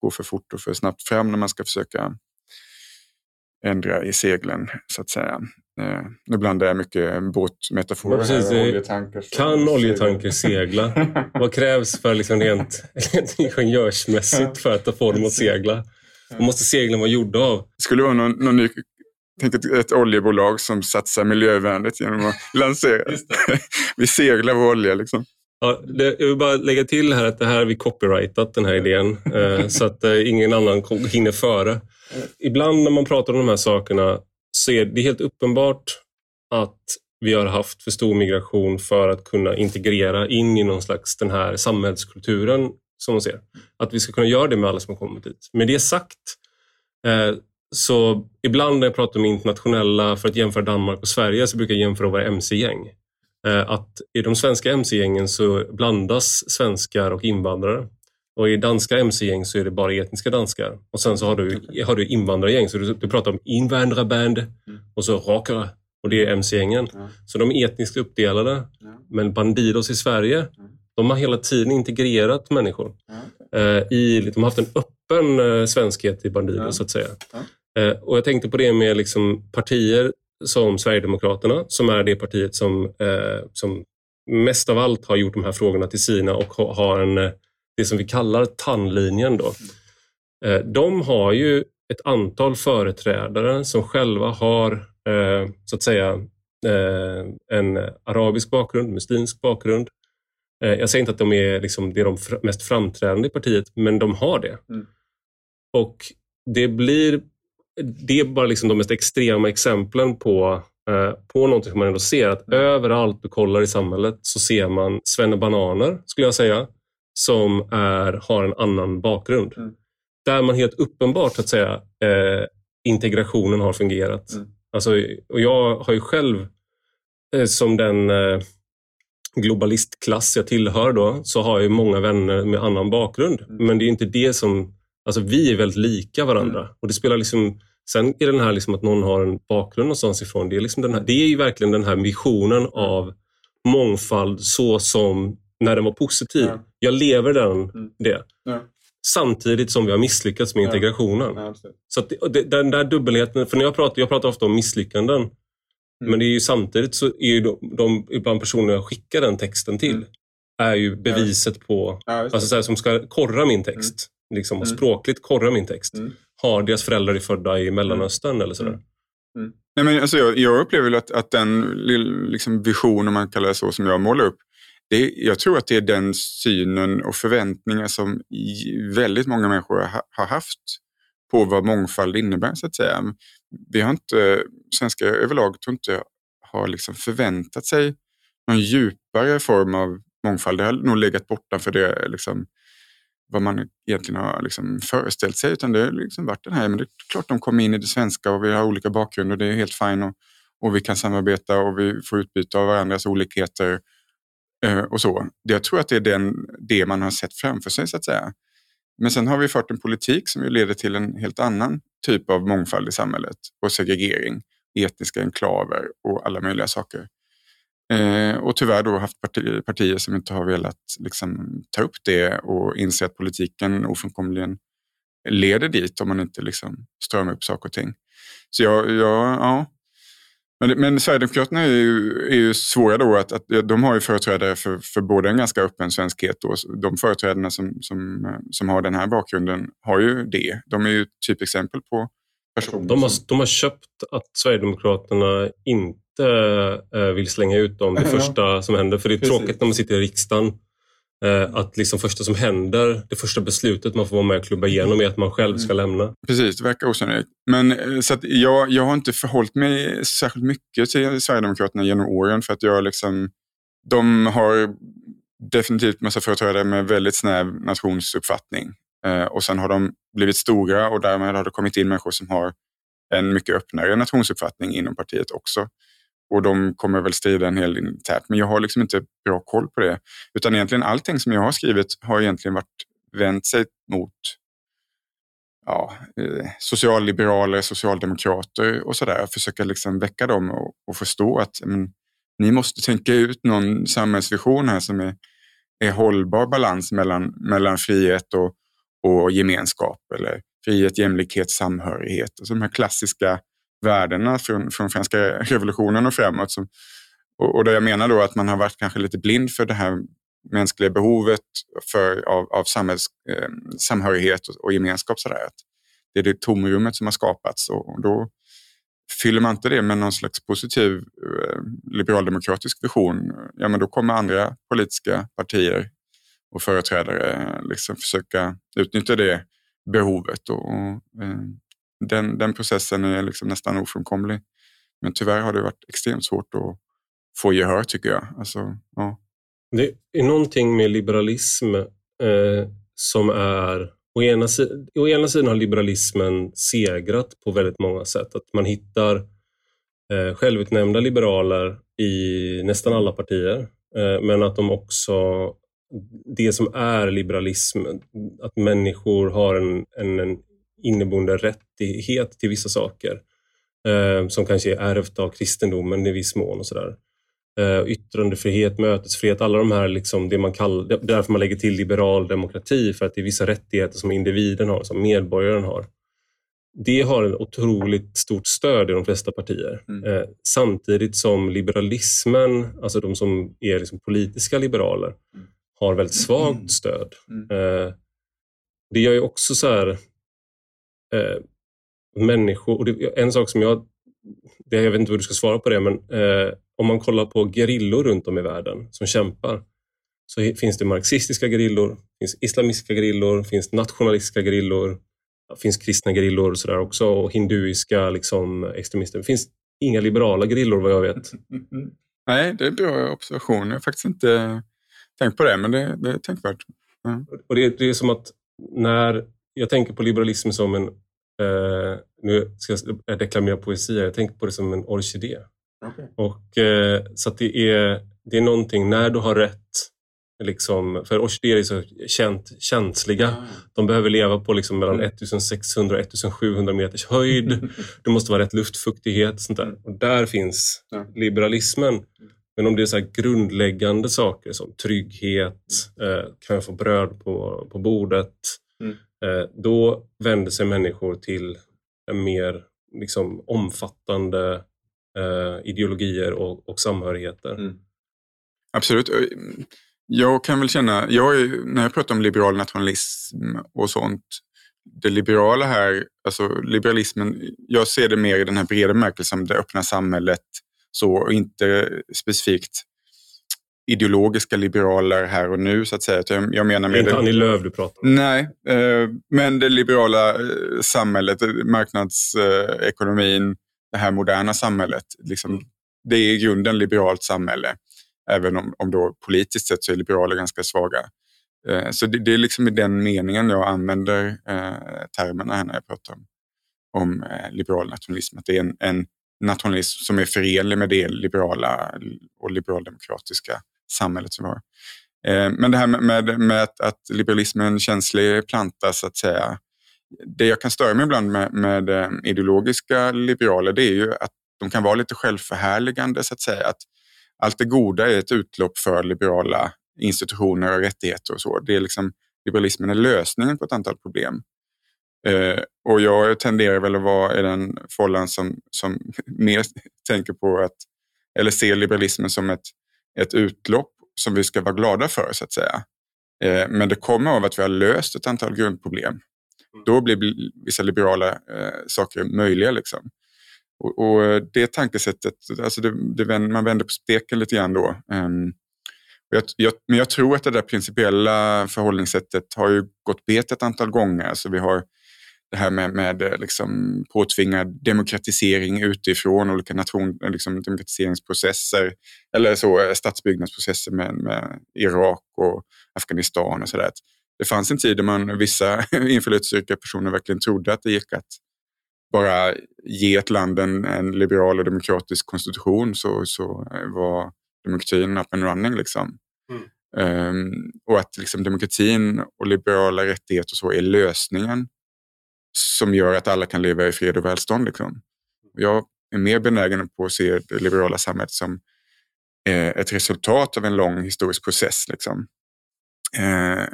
gå för fort och för snabbt fram när man ska försöka ändra i seglen så att säga. Eh, nu blandar jag mycket båtmetaforer precis, här. Oljetanker, kan oljetanker segla? Vad krävs för liksom rent, rent ingenjörsmässigt för att få dem att segla? Vad måste seglen vara gjorda av? Det skulle vara någon, någon ny Tänk ett, ett oljebolag som satsar miljövänligt genom att lansera. vi seglar vår olja. Liksom. Ja, det, jag vill bara lägga till här att det här har vi copyrightat, den här idén, eh, så att eh, ingen annan hinner före. Ibland när man pratar om de här sakerna så är det helt uppenbart att vi har haft för stor migration för att kunna integrera in i någon slags den här samhällskulturen som man ser. Att vi ska kunna göra det med alla som har kommit hit. Med det sagt, eh, så ibland när jag pratar om internationella, för att jämföra Danmark och Sverige, så brukar jag jämföra våra mc-gäng. Eh, att i de svenska mc-gängen så blandas svenskar och invandrare. Och i danska mc-gäng så är det bara etniska danskar. Och sen så har du, har du invandrargäng, så du, du pratar om invandrarband mm. och så rockare. Och det är mc-gängen. Så de är etniskt uppdelade. Men Bandidos i Sverige, de har hela tiden integrerat människor. Eh, i, de har haft en öppen eh, svenskhet i Bandidos så att säga. Och jag tänkte på det med liksom partier som Sverigedemokraterna, som är det partiet som, eh, som mest av allt har gjort de här frågorna till sina och har en eh, det som vi kallar tandlinjen. Då. Eh, de har ju ett antal företrädare som själva har eh, så att säga eh, en arabisk bakgrund, muslimsk bakgrund. Jag säger inte att de är, liksom, det är de mest framträdande i partiet, men de har det. Mm. Och det blir det är bara liksom de mest extrema exemplen på, på någonting som man ändå ser. Att överallt du kollar i samhället så ser man bananer, skulle jag säga som är, har en annan bakgrund. Mm. Där man helt uppenbart att säga, eh, integrationen har fungerat. Mm. Alltså, och jag har ju själv, eh, som den eh, globalistklass jag tillhör, då, så har jag många vänner med annan bakgrund. Mm. Men det är inte det som... Alltså vi är väldigt lika varandra. Mm. Och det spelar liksom Sen är den här liksom att någon har en bakgrund någonstans ifrån. Det är, liksom den här, det är ju verkligen den här visionen mm. av mångfald så som när den var positiv. Ja. Jag lever den, mm. det. Ja. Samtidigt som vi har misslyckats med ja. integrationen. så att det, den där dubbelheten, för när jag pratar, jag pratar ofta om misslyckanden. Mm. Men det är ju samtidigt så är ju de, de ibland personer jag skickar den texten till mm. är ju beviset på, alltså så här, som ska korra min text. Mm. Liksom, och mm. språkligt korra min text. Har deras föräldrar är födda i Mellanöstern eller sådär. Nej, men alltså jag, jag upplever att, att den liksom vision, om man kallar det så, som jag målar upp, det, jag tror att det är den synen och förväntningar som väldigt många människor ha, har haft på vad mångfald innebär, så att säga. Vi har inte, svenskar överlag tror inte har liksom förväntat sig någon djupare form av mångfald. Det har nog legat bortanför det liksom, vad man egentligen har liksom föreställt sig. Utan det har liksom varit den här, men det är klart de kommer in i det svenska och vi har olika bakgrunder och det är helt fint. Och, och vi kan samarbeta och vi får utbyta av varandras olikheter eh, och så. Jag tror att det är den, det man har sett framför sig så att säga. Men sen har vi fört en politik som leder till en helt annan typ av mångfald i samhället och segregering, etniska enklaver och alla möjliga saker. Eh, och tyvärr då haft parti, partier som inte har velat liksom, ta upp det och inse att politiken ofrånkomligen leder dit om man inte liksom, stramar upp saker och ting. Så jag, jag ja. Men, men Sverigedemokraterna är ju, är ju svåra då att, att de har ju företrädare för, för både en ganska öppen svenskhet och de företrädarna som, som, som har den här bakgrunden har ju det. De är ju typexempel på personer. De har, de har köpt att Sverigedemokraterna inte eh, vill slänga ut dem det första som händer. För det är Precis. tråkigt när man sitter i riksdagen eh, att liksom första som händer, det första beslutet man får vara med och klubba igenom är att man själv ska lämna. Precis, det verkar osannolikt. Men eh, så jag, jag har inte förhållit mig särskilt mycket till Sverigedemokraterna genom åren för att jag liksom, de har definitivt massa företrädare med väldigt snäv nationsuppfattning. Eh, och sen har de blivit stora och därmed har det kommit in människor som har en mycket öppnare nationsuppfattning inom partiet också. Och de kommer väl strida en hel del internt. Men jag har liksom inte bra koll på det. Utan egentligen allting som jag har skrivit har egentligen varit vänt sig mot ja, eh, socialliberaler, socialdemokrater och sådär. Försöka liksom väcka dem och, och förstå att men, ni måste tänka ut någon samhällsvision här som är, är hållbar balans mellan, mellan frihet och, och gemenskap. Eller frihet, jämlikhet, samhörighet. Alltså de här klassiska värdena från, från franska revolutionen och framåt. Som, och, och där jag menar då att man har varit kanske lite blind för det här mänskliga behovet för, av, av samhälls, eh, samhörighet och, och gemenskap. Sådär. Att det är det tomrummet som har skapats och då fyller man inte det med någon slags positiv eh, liberaldemokratisk vision, ja men då kommer andra politiska partier och företrädare eh, liksom försöka utnyttja det behovet och, och eh, den, den processen är liksom nästan ofrånkomlig. Men tyvärr har det varit extremt svårt att få gehör tycker jag. Alltså, ja. Det är någonting med liberalism eh, som är... Å ena, å ena sidan har liberalismen segrat på väldigt många sätt. Att man hittar eh, självutnämnda liberaler i nästan alla partier. Eh, men att de också det som är liberalism, att människor har en, en, en inneboende rättighet till vissa saker eh, som kanske är ärvt av kristendomen i viss mån. och sådär. Eh, yttrandefrihet, mötesfrihet, alla de här, liksom, det man kallar, det därför man lägger till liberal demokrati, för att det är vissa rättigheter som individen har, som medborgaren har. Det har ett otroligt stort stöd i de flesta partier. Mm. Eh, samtidigt som liberalismen, alltså de som är liksom politiska liberaler, mm. har väldigt svagt mm. stöd. Mm. Det gör ju också så här, eh, människor, och det, en sak som jag, det, jag vet inte vad du ska svara på det, men eh, om man kollar på gerillor runt om i världen som kämpar, så finns det marxistiska gerillor, finns islamistiska gerillor, finns nationalistiska gerillor, finns kristna gerillor och sådär också och hinduiska liksom, extremister. Det finns inga liberala gerillor vad jag vet. Nej, det är en bra observation. Jag har faktiskt inte tänkt på det, men det, det är tänkvärt. Mm. Och det, det, är som att när jag tänker på liberalism som en, eh, nu ska jag deklamera poesi, jag tänker på det som en orkidé. Okay. Och, eh, så det, är, det är någonting, när du har rätt liksom, för orkidéer är så känt, känsliga. Mm. De behöver leva på liksom mellan 1600 och 1700 meters höjd. Det måste vara rätt luftfuktighet. Sånt där. Och där finns liberalismen. Men om det är så grundläggande saker som trygghet, eh, kan jag få bröd på, på bordet? Mm. Eh, då vänder sig människor till mer liksom, omfattande eh, ideologier och, och samhörigheter. Mm. Absolut. Mm, jag kan väl känna, jag är, när jag pratar om liberal nationalism och sånt, det liberala här, alltså liberalismen, jag ser det mer i den här breda bemärkelsen, det öppna samhället, så, och inte specifikt ideologiska liberaler här och nu så att säga. Jag, jag menar med det är inte Annie Lööf du pratar om? Nej, eh, men det liberala eh, samhället, marknadsekonomin, det här moderna samhället, liksom, mm. det är i grunden liberalt samhälle. Även om, om då politiskt sett så är liberaler ganska svaga. Eh, så det, det, är liksom i den meningen jag använder eh, termerna här när jag pratar om, om liberal nationalism. Att det är en, en nationalism som är förenlig med det liberala och liberaldemokratiska samhället som vi har. Eh, men det här med, med, med att, att liberalismen är en känslig planta så att säga. Det jag kan störa mig ibland med, med eh, ideologiska liberaler det är ju att de kan vara lite självförhärligande så att säga. Att allt det goda är ett utlopp för liberala institutioner och rättigheter och så. Det är liksom, liberalismen är lösningen på ett antal problem. Eh, och jag tenderar väl att vara i den fållan som, som mer tänker på att, eller ser liberalismen som ett, ett utlopp som vi ska vara glada för så att säga. Eh, men det kommer av att vi har löst ett antal grundproblem. Mm. Då blir vissa liberala eh, saker möjliga. Liksom. Och, och, det tankesättet, alltså det, det, man vänder på steken lite grann då. Um, jag, jag, men jag tror att det där principiella förhållningssättet har ju gått bet ett antal gånger. Alltså vi har det här med, med eh, liksom påtvingad demokratisering utifrån, olika nation, liksom demokratiseringsprocesser eller så, eh, statsbyggnadsprocesser med, med Irak och Afghanistan och sådär. Det fanns en tid där man, vissa inflytelserika personer verkligen trodde att det gick att bara ge ett land en, en liberal och demokratisk konstitution så, så var demokratin up and running. Liksom. Mm. Um, och att liksom, demokratin och liberala rättigheter och så är lösningen som gör att alla kan leva i fred och välstånd. Liksom. Jag är mer benägen på att se det liberala samhället som eh, ett resultat av en lång historisk process. Liksom. Eh,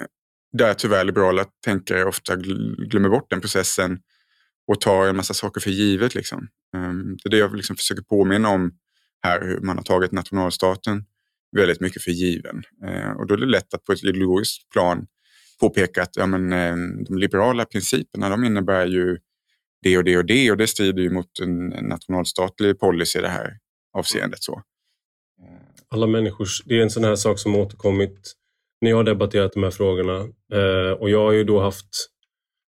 där tyvärr liberala tänkare ofta glömmer bort den processen och tar en massa saker för givet. Liksom. Ehm, det är det jag liksom försöker påminna om här, hur man har tagit nationalstaten väldigt mycket för given. Eh, och då är det lätt att på ett ideologiskt plan påpeka att ja, men, uh, de liberala principerna de innebär ju det och det och det och det strider ju mot en nationalstatlig policy i det här avseendet. Så. Alla människors, det är en sån här sak som återkommit när jag har debatterat de här frågorna uh, och jag har ju då haft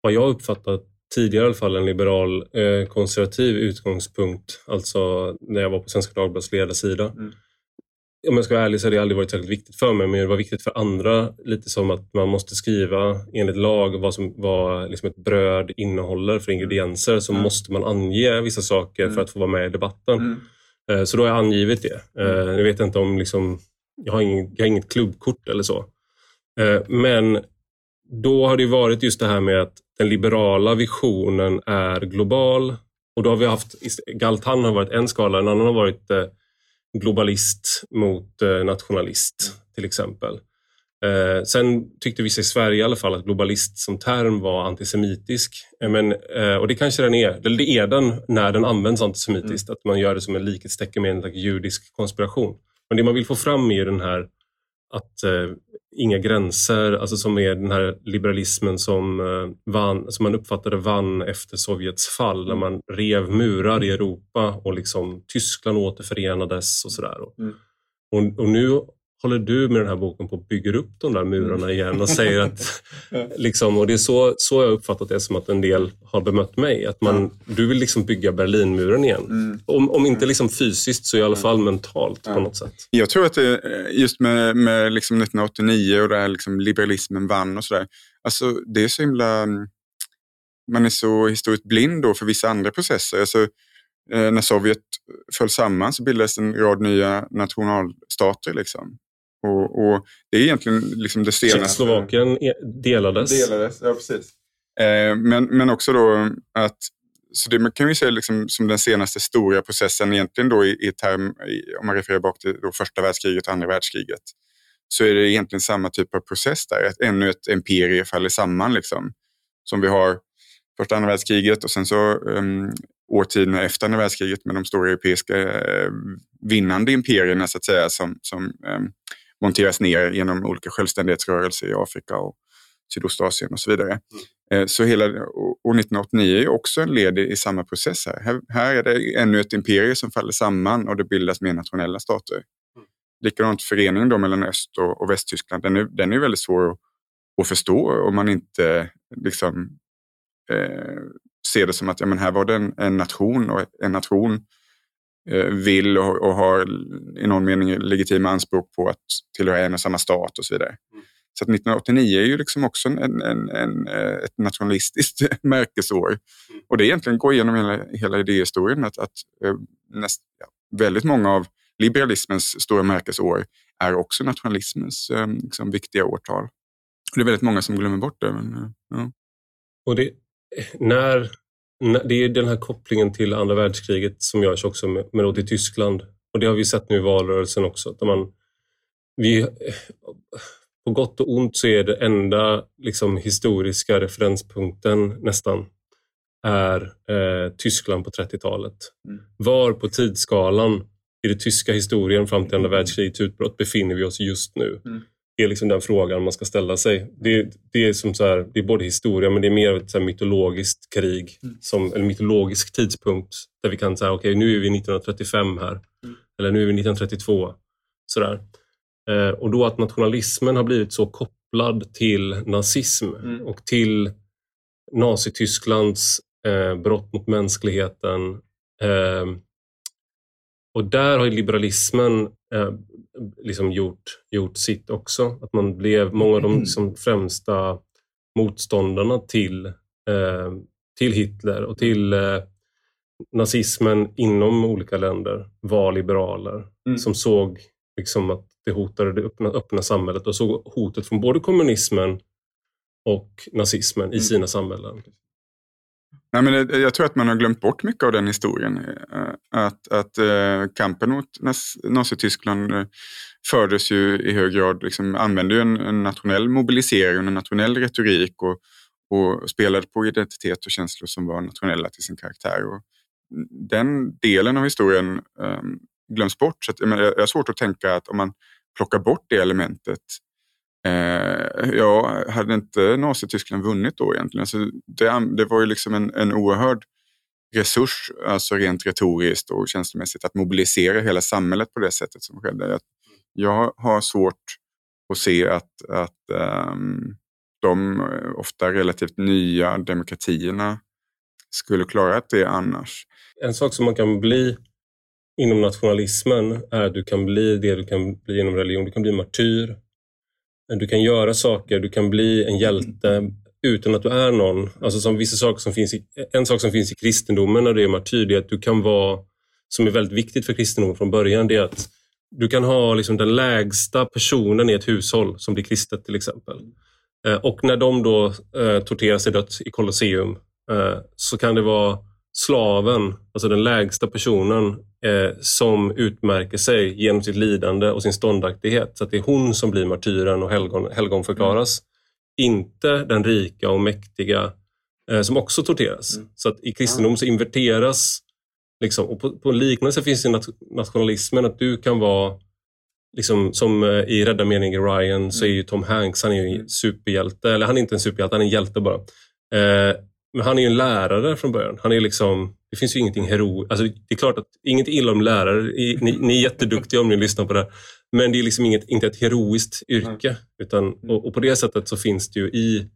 vad jag uppfattat tidigare i alla fall en liberal eh, konservativ utgångspunkt. Alltså när jag var på Svenska Dagbladets ledarsida. Mm. Om jag ska vara ärlig så har det aldrig varit särskilt viktigt för mig, men det var viktigt för andra. Lite som att man måste skriva enligt lag vad, som, vad liksom ett bröd innehåller för ingredienser. Så mm. måste man ange vissa saker mm. för att få vara med i debatten. Mm. Eh, så då har jag angivit det. Eh, mm. jag vet inte om liksom, jag har, ingen, jag har inget klubbkort eller så. Eh, men då har det varit just det här med att den liberala visionen är global. Och då har vi haft, Galtan har varit en skala, en annan har varit eh, globalist mot eh, nationalist till exempel. Eh, sen tyckte vissa i Sverige i alla fall att globalist som term var antisemitisk. Men, och det kanske den är, eller det är den när den används antisemitiskt, mm. att man gör det som en likhetstecken med en judisk konspiration. Men det man vill få fram är den här att eh, inga gränser, alltså som är den här liberalismen som, eh, vann, som man uppfattade vann efter Sovjets fall, när man rev murar i Europa och liksom Tyskland återförenades och sådär. Mm. Och, och nu håller du med den här boken på att bygga upp de där murarna mm. igen och säger att, liksom, och det är så, så jag uppfattat det som att en del har bemött mig, att man, du vill liksom bygga Berlinmuren igen. Mm. Om, om inte liksom fysiskt så i alla fall mentalt på något sätt. Jag tror att det, just med, med liksom 1989 och där liksom liberalismen vann och sådär, alltså det är så himla, man är så historiskt blind då för vissa andra processer. Alltså, eh, när Sovjet föll samman så bildades en rad nya nationalstater. Liksom. Och, och, det är egentligen liksom det senaste. Tjeckoslovakien delades. Delades, ja precis. Eh, men, men också då att så det man kan vi säga liksom som den senaste stora processen egentligen då i, i term, i, om man refererar bak till då första världskriget och andra världskriget, så är det egentligen samma typ av process där. Att ännu ett imperie faller samman liksom. Som vi har första andra världskriget och sen så um, årtiderna efter andra världskriget med de stora europeiska uh, vinnande imperierna så att säga som, som um, monteras ner genom olika självständighetsrörelser i Afrika och Sydostasien och så vidare. Mm. Eh, så hela år 1989 är också en led i samma process. Här. här är det ännu ett imperium som faller samman och det bildas mer nationella stater. Mm. Likadant föreningen då mellan Öst och, och Västtyskland, den är, den är väldigt svår att, att förstå om man inte liksom, eh, ser det som att ja, men här var det en, en nation och en nation vill och, och, har i någon mening legitima anspråk på att tillhöra en och samma stat och så vidare. Mm. Så 1989 är ju liksom också en, en, en, eh, ett nationalistiskt märkesår. Mm. Och det egentligen går igenom hela, hela idéhistorien att, att eh, näst, ja, väldigt många av liberalismens stora märkesår är också nationalismens eh, liksom, viktiga årtal. Och det är väldigt många som glömmer bort det. Men, ja. Och det, när, det är den här kopplingen till andra världskriget som görs också med, med då till Tyskland. Och det har vi sett nu i valrörelsen också. Där man, vi, på gott och ont så är det enda liksom, historiska referenspunkten nästan är eh, Tyskland på 30-talet. Mm. Var på tidsskalan i den tyska historien fram till andra världskrigets utbrott befinner vi oss just nu? Mm. Det är liksom den frågan man ska ställa sig. Det, det är, som så här, det är både historia men det är mer ett så mytologiskt krig, mm. som, en mytologisk tidpunkt där vi kan säga okej okay, nu är vi 1935 här, mm. eller nu är vi 1932. Sådär. Eh, och då att nationalismen har blivit så kopplad till nazism mm. och till Nazitysklands eh, brott mot mänskligheten. Eh, och där har liberalismen eh, liksom gjort, gjort sitt också. Att man blev många av de mm. liksom, främsta motståndarna till, eh, till Hitler och till eh, nazismen inom olika länder var liberaler mm. som såg liksom att det hotade det öppna, öppna samhället och såg hotet från både kommunismen och nazismen i mm. sina samhällen. Nej, men jag tror att man har glömt bort mycket av den historien. Eh, att, att eh, kampen mot Nazityskland eh, fördes ju i hög grad, liksom, använde ju en, en nationell mobilisering och en nationell retorik och, och spelade på identitet och känslor som var nationella till sin karaktär. Och den delen av historien um, glöms bort. Så att, jag, jag har svårt att tänka att om man plockar bort det elementet Eh, ja, hade inte Nazityskland vunnit då egentligen? Alltså det, det var ju liksom en, en oerhörd resurs, alltså rent retoriskt och känslomässigt, att mobilisera hela samhället på det sättet som skedde. Jag har svårt att se att, att um, de eh, ofta relativt nya demokratierna skulle klara det annars. En sak som man kan bli inom nationalismen är att du kan bli det du kan bli inom religion. Du kan bli martyr, du kan göra saker, du kan bli en hjälte utan att du är någon. Alltså som vissa saker som finns i, en sak som finns i kristendomen när det är martyr, det är att du kan vara, som är väldigt viktigt för kristendomen från början, det är att du kan ha liksom den lägsta personen i ett hushåll som blir kristet till exempel. Eh, och när de då eh, torteras till dött i Colosseum eh, så kan det vara slaven, alltså den lägsta personen eh, som utmärker sig genom sitt lidande och sin ståndaktighet. Så att det är hon som blir martyren och helgon, helgon förklaras. Mm. Inte den rika och mäktiga eh, som också torteras. Mm. Så att i kristendom så inverteras, liksom, och på, på liknande finns i nationalismen att du kan vara Liksom, som eh, i Rädda meningen Ryan så är ju Tom Hanks han är ju en mm. superhjälte, eller han är inte en superhjälte, han är en hjälte bara. Eh, men han är ju en lärare från början. Han är liksom, det finns ju ingenting heroiskt. Alltså, det är klart att inget illa om lärare. Ni, ni, är jätteduktiga om ni lyssnar på det. Men det är liksom inget, inte ett heroiskt yrke. Utan, mm. och, och, på det sättet så finns det ju i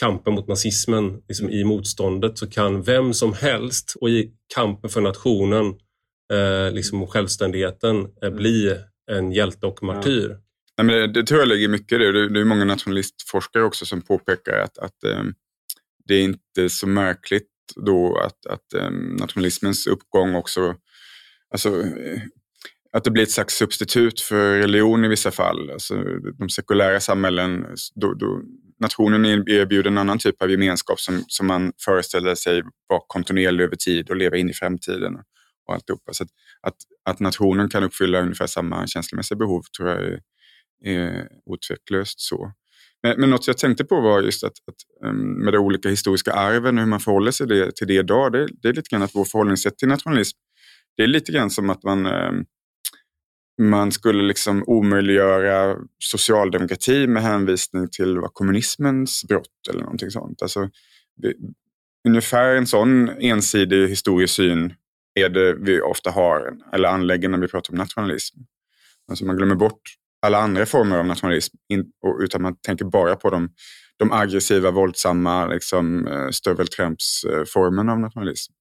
kampen mot nazismen, liksom i motståndet, så kan vem som helst och i kampen för nationen eh, liksom och självständigheten eh, bli en hjälte och martyr. Ja. Nej, men det, det tror jag ligger mycket i det. Det är många nationalistforskare också som påpekar att, att eh, det är inte så märkligt då att, att um, nationalismens uppgång också, alltså, eh, att det blir ett slags substitut för religion i vissa fall. Alltså, de sekulära samhällen, då, då, nationen erbjuder en annan typ av gemenskap som, som man föreställer sig vara kontinuerlig över tid och leva in i framtiden. Och alltihopa. Så att, att, att nationen kan uppfylla ungefär samma känslomässiga behov tror jag är, är otveklöst så. Men, men något jag tänkte på var just att, att ehm, med de olika historiska arven och hur man förhåller sig det, till det idag, det, det är lite grann att vårt förhållningssätt till nationalism, det är lite grann som att man ehm, man skulle liksom omöjliggöra socialdemokrati med hänvisning till vad kommunismens brott eller någonting sånt. Alltså, det, ungefär en sån ensidig historiesyn är det vi ofta har eller anlägger när vi pratar om nationalism. Alltså man glömmer bort alla andra former av nationalism utan man tänker bara på de, de aggressiva, våldsamma liksom, eh, stöveltrampsformerna av nationalism.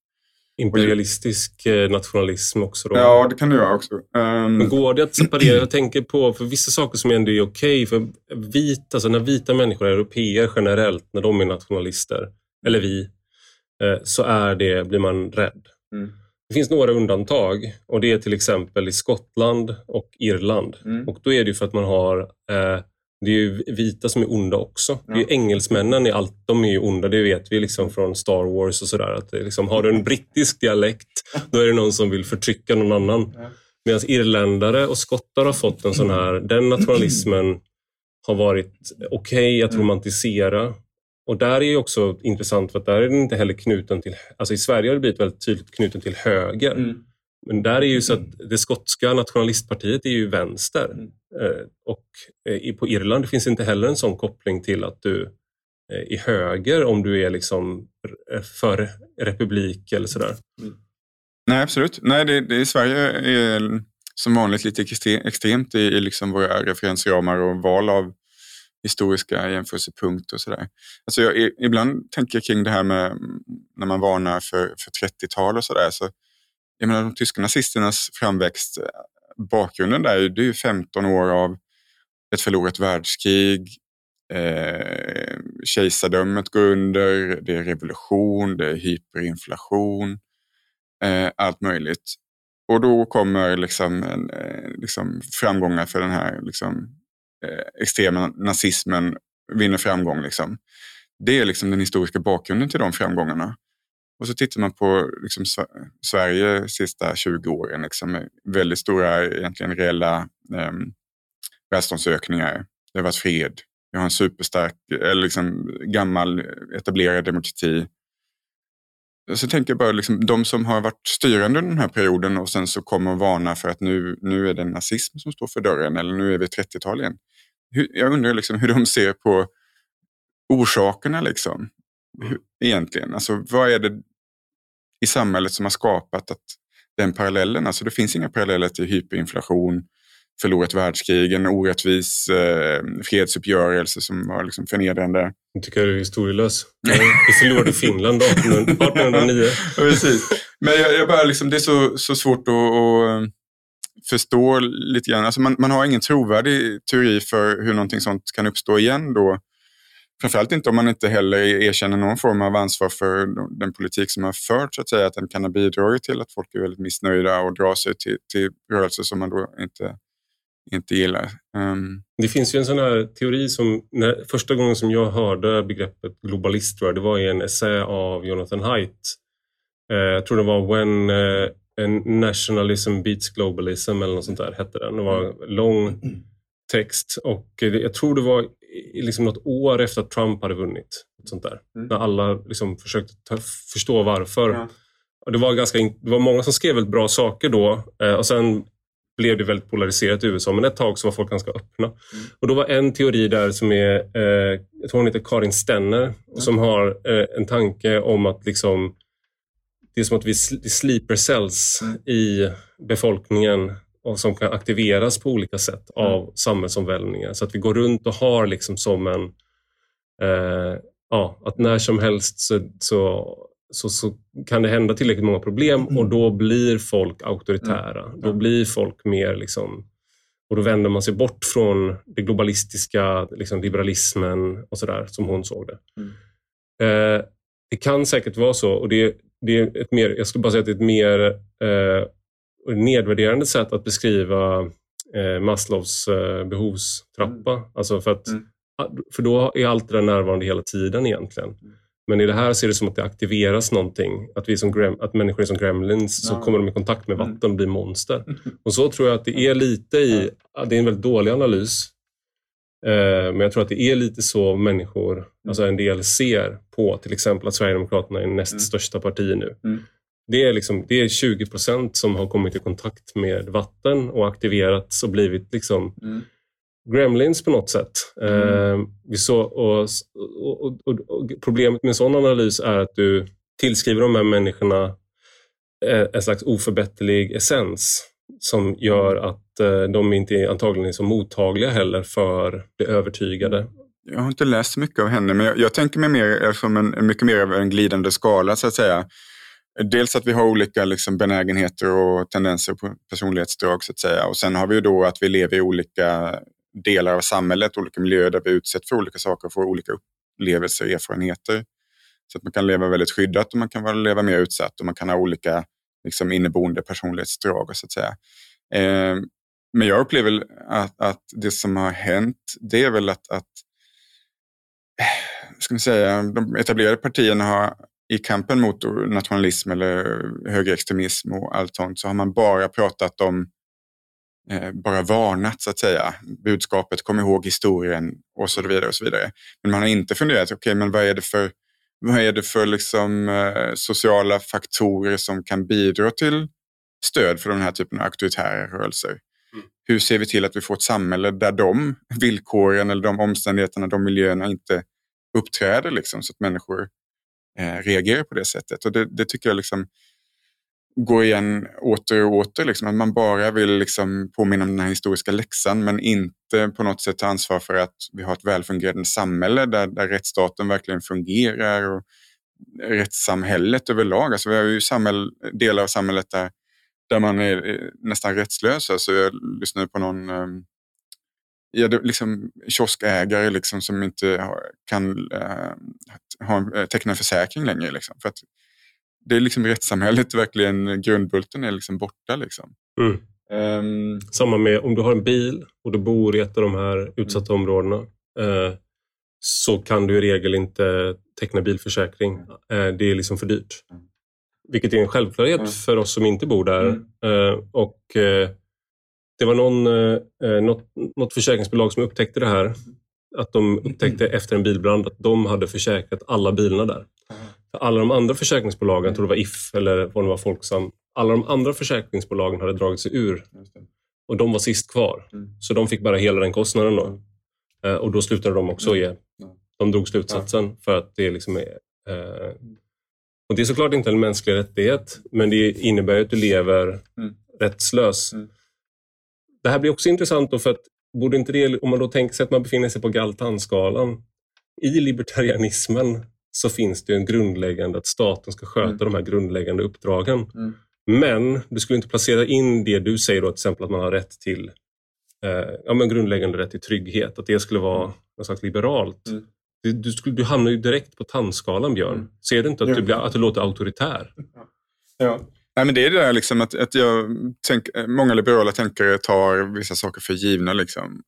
Imperialistisk eh, nationalism också? Då. Ja, det kan det göra också. Um... Men går det att separera? Jag tänker på för vissa saker som ändå är okej. Okay, för vita, alltså när vita människor, europeer generellt, när de är nationalister, eller vi, eh, så är det, blir man rädd. Mm. Det finns några undantag och det är till exempel i Skottland och Irland. Mm. Och Då är det för att man har eh, det är ju vita som är onda också. Ja. Det är engelsmännen, är allt, de är ju onda, det vet vi liksom från Star Wars och sådär. liksom, har du en brittisk dialekt, då är det någon som vill förtrycka någon annan. Ja. Medan irländare och skottar har fått en sån här, den nationalismen har varit okej okay att mm. romantisera. Och där är också intressant för att där är den inte heller knuten till, alltså i Sverige har det blivit väldigt tydligt knuten till höger. Mm. Men där är ju så att det skotska nationalistpartiet är ju vänster. Mm. Eh, och eh, på Irland finns inte heller en sån koppling till att du är eh, höger om du är liksom för republik eller sådär. Mm. Nej, absolut. Nej, det, det, Sverige är som vanligt lite extremt i, i liksom våra referensramar och val av historiska jämförelsepunkter och sådär. Alltså jag, ibland tänker jag kring det här med när man varnar för, för 30-tal och sådär. Så jag menar, de tyska nazisternas framväxt, eh, bakgrunden där det är ju 15 år av ett förlorat världskrig, eh, kejsardömet går under, det är revolution, det är hyperinflation, eh, allt möjligt. Och då kommer liksom, eh, liksom framgångar för den här liksom, eh, extrema nazismen, vinner framgång. Liksom. Det är liksom den historiska bakgrunden till de framgångarna. Och så tittar man på liksom, Sverige de sista 20 åren, liksom, med väldigt stora egentligen reella eh, välståndsökningar. Det har varit fred. Vi har en superstark, eller liksom, gammal etablerad demokrati. Så tänker jag bara liksom, de som har varit styrande under den här perioden och sen så kommer och varnar för att nu, nu är det nazism som står för dörren eller nu är vi 30-tal igen. Hur, jag undrar liksom hur de ser på orsakerna. Liksom hur, egentligen? Alltså, vad är det i samhället som har skapat att den parallellen, alltså det finns inga paralleller till hyperinflation, förlorat världskrig, en orättvis eh, fredsuppgörelse som var liksom förnedrande. Jag tycker du är historielös. Vi förlorade Finland 1809. precis. Men jag, jag bara liksom, det är så, så svårt att, att eh, förstå lite grann. Alltså man, man har ingen trovärdig teori för hur någonting sånt kan uppstå igen då Framförallt inte om man inte heller erkänner någon form av ansvar för den politik som har förts, så att säga, att den kan ha bidragit till att folk är väldigt missnöjda och drar sig till, till rörelser som man då inte, inte gillar. Um... Det finns ju en sån här teori som, när, första gången som jag hörde begreppet globalist, det var i en essä av Jonathan Haidt. Uh, jag tror det var When uh, Nationalism Beats Globalism eller något sånt där hette den. Det var en lång text och jag tror det var liksom något år efter att Trump hade vunnit. Sånt där. Mm. När alla liksom försökte ta, förstå varför. Ja. Och det, var ganska, det var många som skrev väldigt bra saker då eh, och sen blev det väldigt polariserat i USA, men ett tag så var folk ganska öppna. Mm. Och Då var en teori där som är, eh, jag tror hon heter Karin Stenner, mm. som har eh, en tanke om att liksom, det är som att vi sleeper cells mm. i befolkningen och som kan aktiveras på olika sätt mm. av samhällsomvälvningar. Så att vi går runt och har liksom som en... Eh, ja, att när som helst så, så, så, så, kan det hända tillräckligt många problem mm. och då blir folk auktoritära. Mm. Då blir folk mer liksom... Och då vänder man sig bort från det globalistiska, liksom liberalismen och sådär som hon såg det. Mm. Eh, det kan säkert vara så och det, det är ett mer, jag skulle bara säga att det är ett mer eh, nedvärderande sätt att beskriva eh, Maslows eh, behovstrappa. Mm. Alltså för, att, Mm. för då är allt det där närvarande hela tiden egentligen. Mm. Men i det här ser det som att det aktiveras någonting. Att, vi som att människor är som gremlins, så Ja. kommer de i kontakt med Mm. vatten och blir monster. Och så tror jag att det är lite i, det är en väldigt dålig analys, eh, men jag tror att det är lite så människor, alltså en del ser på till exempel att Sverigedemokraterna är näst Mm. största parti nu. Mm. Det är, liksom, det är 20 procent som har kommit i kontakt med vatten och aktiverats och blivit liksom Mm. Gremlins på något sätt. Mm. Eh, vi så, och, och, och, och, problemet med en sån analys är att du tillskriver de här människorna eh, en slags oförbätterlig essens som gör att eh, de inte är, antagligen är så mottagliga heller för det övertygade. Jag har inte läst mycket av henne, men jag, jag tänker mig mer som en, mycket mer av en glidande skala så att säga. Dels att vi har olika liksom, benägenheter och tendenser på personlighetsdrag så att säga. Och sen har vi ju då att vi lever i olika delar av samhället, olika miljöer där vi utsätts för olika saker och får olika upplevelser och erfarenheter. Så att man kan leva väldigt skyddat och man kan leva mer utsatt och man kan ha olika liksom, inneboende personlighetsdrag så att säga. Eh, men jag upplever att, att det som har hänt, det är väl att, att eh, ska man säga, de etablerade partierna har i kampen mot nationalism eller högerextremism och allt sånt så har man bara pratat om, bara varnat så att säga. Budskapet, kom ihåg historien och så vidare. och så vidare. Men man har inte funderat, okej okay, men vad är det för, vad är det för liksom, eh, sociala faktorer som kan bidra till stöd för den här typen av auktoritära rörelser? Mm. Hur ser vi till att vi får ett samhälle där de villkoren eller de omständigheterna, de miljöerna inte uppträder liksom, så att människor eh, reagerar på det sättet. Och det, det tycker jag liksom går igen åter och åter. Liksom, att man bara vill liksom påminna om den här historiska läxan men inte på något sätt ta ansvar för att vi har ett välfungerande samhälle där, där rättsstaten verkligen fungerar och rättssamhället överlag. Alltså vi har ju samhäll, delar av samhället där, där man är eh, nästan rättslös. Alltså jag lyssnade på någon ehm, ja, det, liksom, kioskägare liksom, som inte har, kan äh, ha, eh, teckna en försäkring längre. Liksom, för att det är liksom rättssamhället, verkligen grundbulten är liksom borta. Liksom. Mm. Um, Samma med om du har en bil och du bor i ett av de här utsatta områdena eh, så kan du i regel inte teckna bilförsäkring. Eh, det är liksom för dyrt. Mm. Vilket är en självklarhet Mm. för oss som inte bor där. Mm. Eh, och eh, Det var någon, eh, något, något försäkringsbolag som upptäckte det här. Att de upptäckte efter en bilbrand att de hade försäkrat alla bilarna där. Alla de andra försäkringsbolagen, jag tror det var If eller vad det var Folksam, alla de andra försäkringsbolagen hade dragit sig ur och de var sist kvar. Mm. Så de fick bara hela den kostnaden då. Mm. Eh, och då slutade de också ge. Ja. De drog slutsatsen för att det liksom är... Eh, och det är såklart inte en mänsklig rättighet, men det innebär att du lever Mm. rättslös. Mm. Det här blir också intressant då för att borde inte det, om man då tänker sig att man befinner sig på Galtanskalan, i libertarianismen så finns det en grundläggande att staten ska sköta Mm. de här grundläggande uppdragen. Mm. Men du skulle inte placera in det du säger då, till exempel att man har rätt till eh, ja, men grundläggande rätt till trygghet, att det skulle vara Mm. något slags liberalt. Mm. Du, du, skulle, du hamnar ju direkt på tandskalan, Björn. Mm. Ser du inte att, Ja. du, blir, att du låter auktoritär? Ja. Nej, men det är det där liksom att, att jag tänk, många liberala tänkare tar vissa saker för givna. Liksom.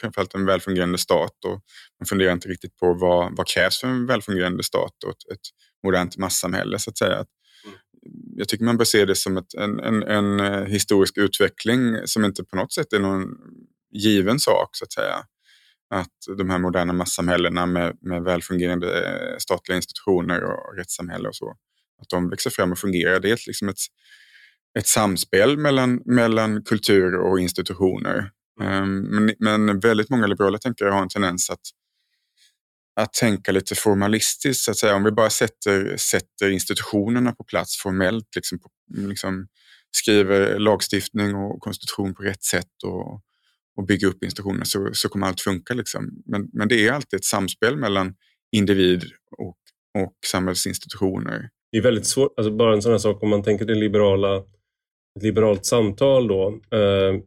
Framförallt en välfungerande stat och man funderar inte riktigt på vad, vad krävs för en välfungerande stat och ett, ett modernt massamhälle så att säga. Att, Jag tycker man bör se det som ett, en, en, en eh, historisk utveckling som inte på något sätt är någon given sak så att säga. Att de här moderna massamhällena med, med välfungerande eh, statliga institutioner och rättssamhälle och så att de växer fram och fungerar. Det är liksom ett, ett samspel mellan, mellan kultur och institutioner. Ehm, men, men väldigt många liberala tänkare har en tendens att, att tänka lite formalistiskt. Så att säga. Om vi bara sätter, sätter institutionerna på plats formellt, liksom, liksom skriver lagstiftning och konstitution på rätt sätt och, och bygger upp institutionerna så, så kommer allt funka. Liksom. Men, men det är alltid ett samspel mellan individ och, och samhällsinstitutioner. Det är väldigt svårt, alltså bara en sån här sak om man tänker det liberala, ett liberalt samtal då. Eh,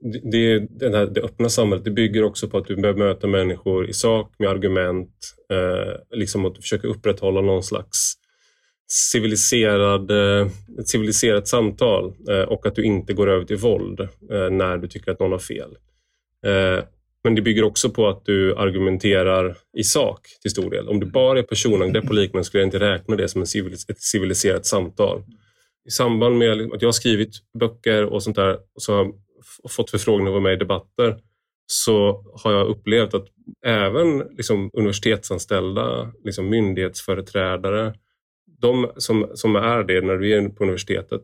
det, det, den här, det öppna samhället det bygger också på att du bemöter människor i sak med argument. Eh, liksom att du försöker upprätthålla någon slags civiliserad, eh, ett civiliserat samtal eh, och att du inte går över till våld eh, när du tycker att någon har fel. Men det bygger också på att du argumenterar i sak till stor del. Om du bara är personangrepp och liknande skulle jag inte räkna det som ett civiliserat samtal. I samband med att jag har skrivit böcker och sånt där så och fått förfrågningar att vara med i debatter så har jag upplevt att även liksom, universitetsanställda, liksom, myndighetsföreträdare, de som, som är det när du är på universitetet,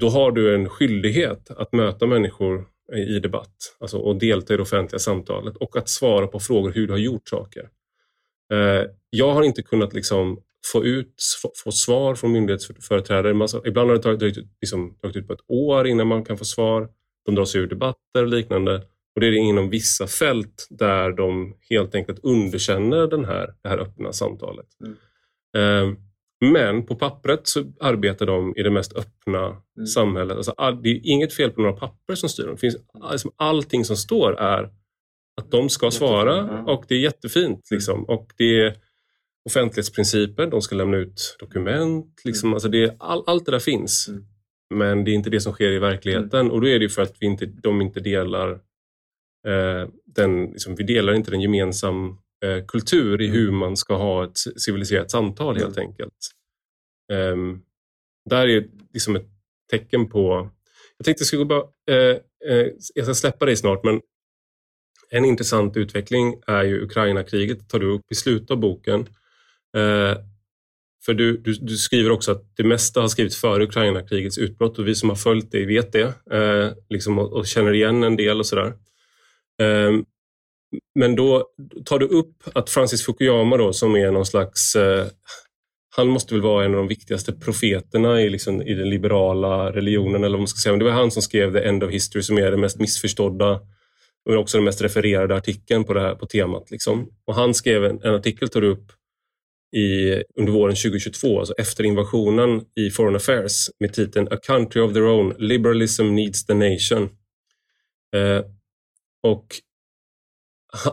då har du en skyldighet att möta människor i debatt alltså, och delta i det offentliga samtalet och att svara på frågor hur du har gjort saker. Eh, jag har inte kunnat liksom få, ut, få, få svar från myndighetsföreträdare. Ibland har det tagit, liksom, tagit ut på ett år innan man kan få svar. De drar sig ur debatter och liknande. Och det är inom vissa fält där de helt enkelt underkänner den här, det här öppna samtalet. Mm. Eh, men på pappret så arbetar de i det mest öppna mm. samhället. Alltså, det är inget fel på några papper som styr dem. Det finns, alltså, allting som står är att de ska svara och det är jättefint. Mm. Liksom. Och det är offentlighetsprinciper, de ska lämna ut dokument. Liksom. Mm. Alltså det, all, allt det där finns. Men det är inte det som sker i verkligheten och då är det för att vi inte, de inte delar eh, den, liksom, vi delar inte den gemensam Eh, kultur i mm. hur man ska ha ett civiliserat samtal helt mm. enkelt. Um, där är liksom ett tecken på... Jag tänkte jag skulle bara... Uh, uh, jag ska släppa dig snart, men en intressant utveckling är ju Ukraina-kriget, tar du upp i slutet av boken. För du, du, du, skriver också att det mesta har skrivits före Ukraina-krigets utbrott och vi som har följt det vet det eh, liksom, och, och, känner igen en del och sådär. Eh, men då tar du upp att Francis Fukuyama då, som är någon slags... Eh, han måste väl vara en av de viktigaste profeterna i, liksom, i den liberala religionen. Eller vad man ska säga. Men det var han som skrev The End of History som är den mest missförstådda och också den mest refererade artikeln på, det här, på temat. Liksom. Och han skrev en, en artikel, tar du upp, i, under våren 2022, alltså efter invasionen i Foreign Affairs med titeln A country of their own, liberalism needs the nation. Eh, och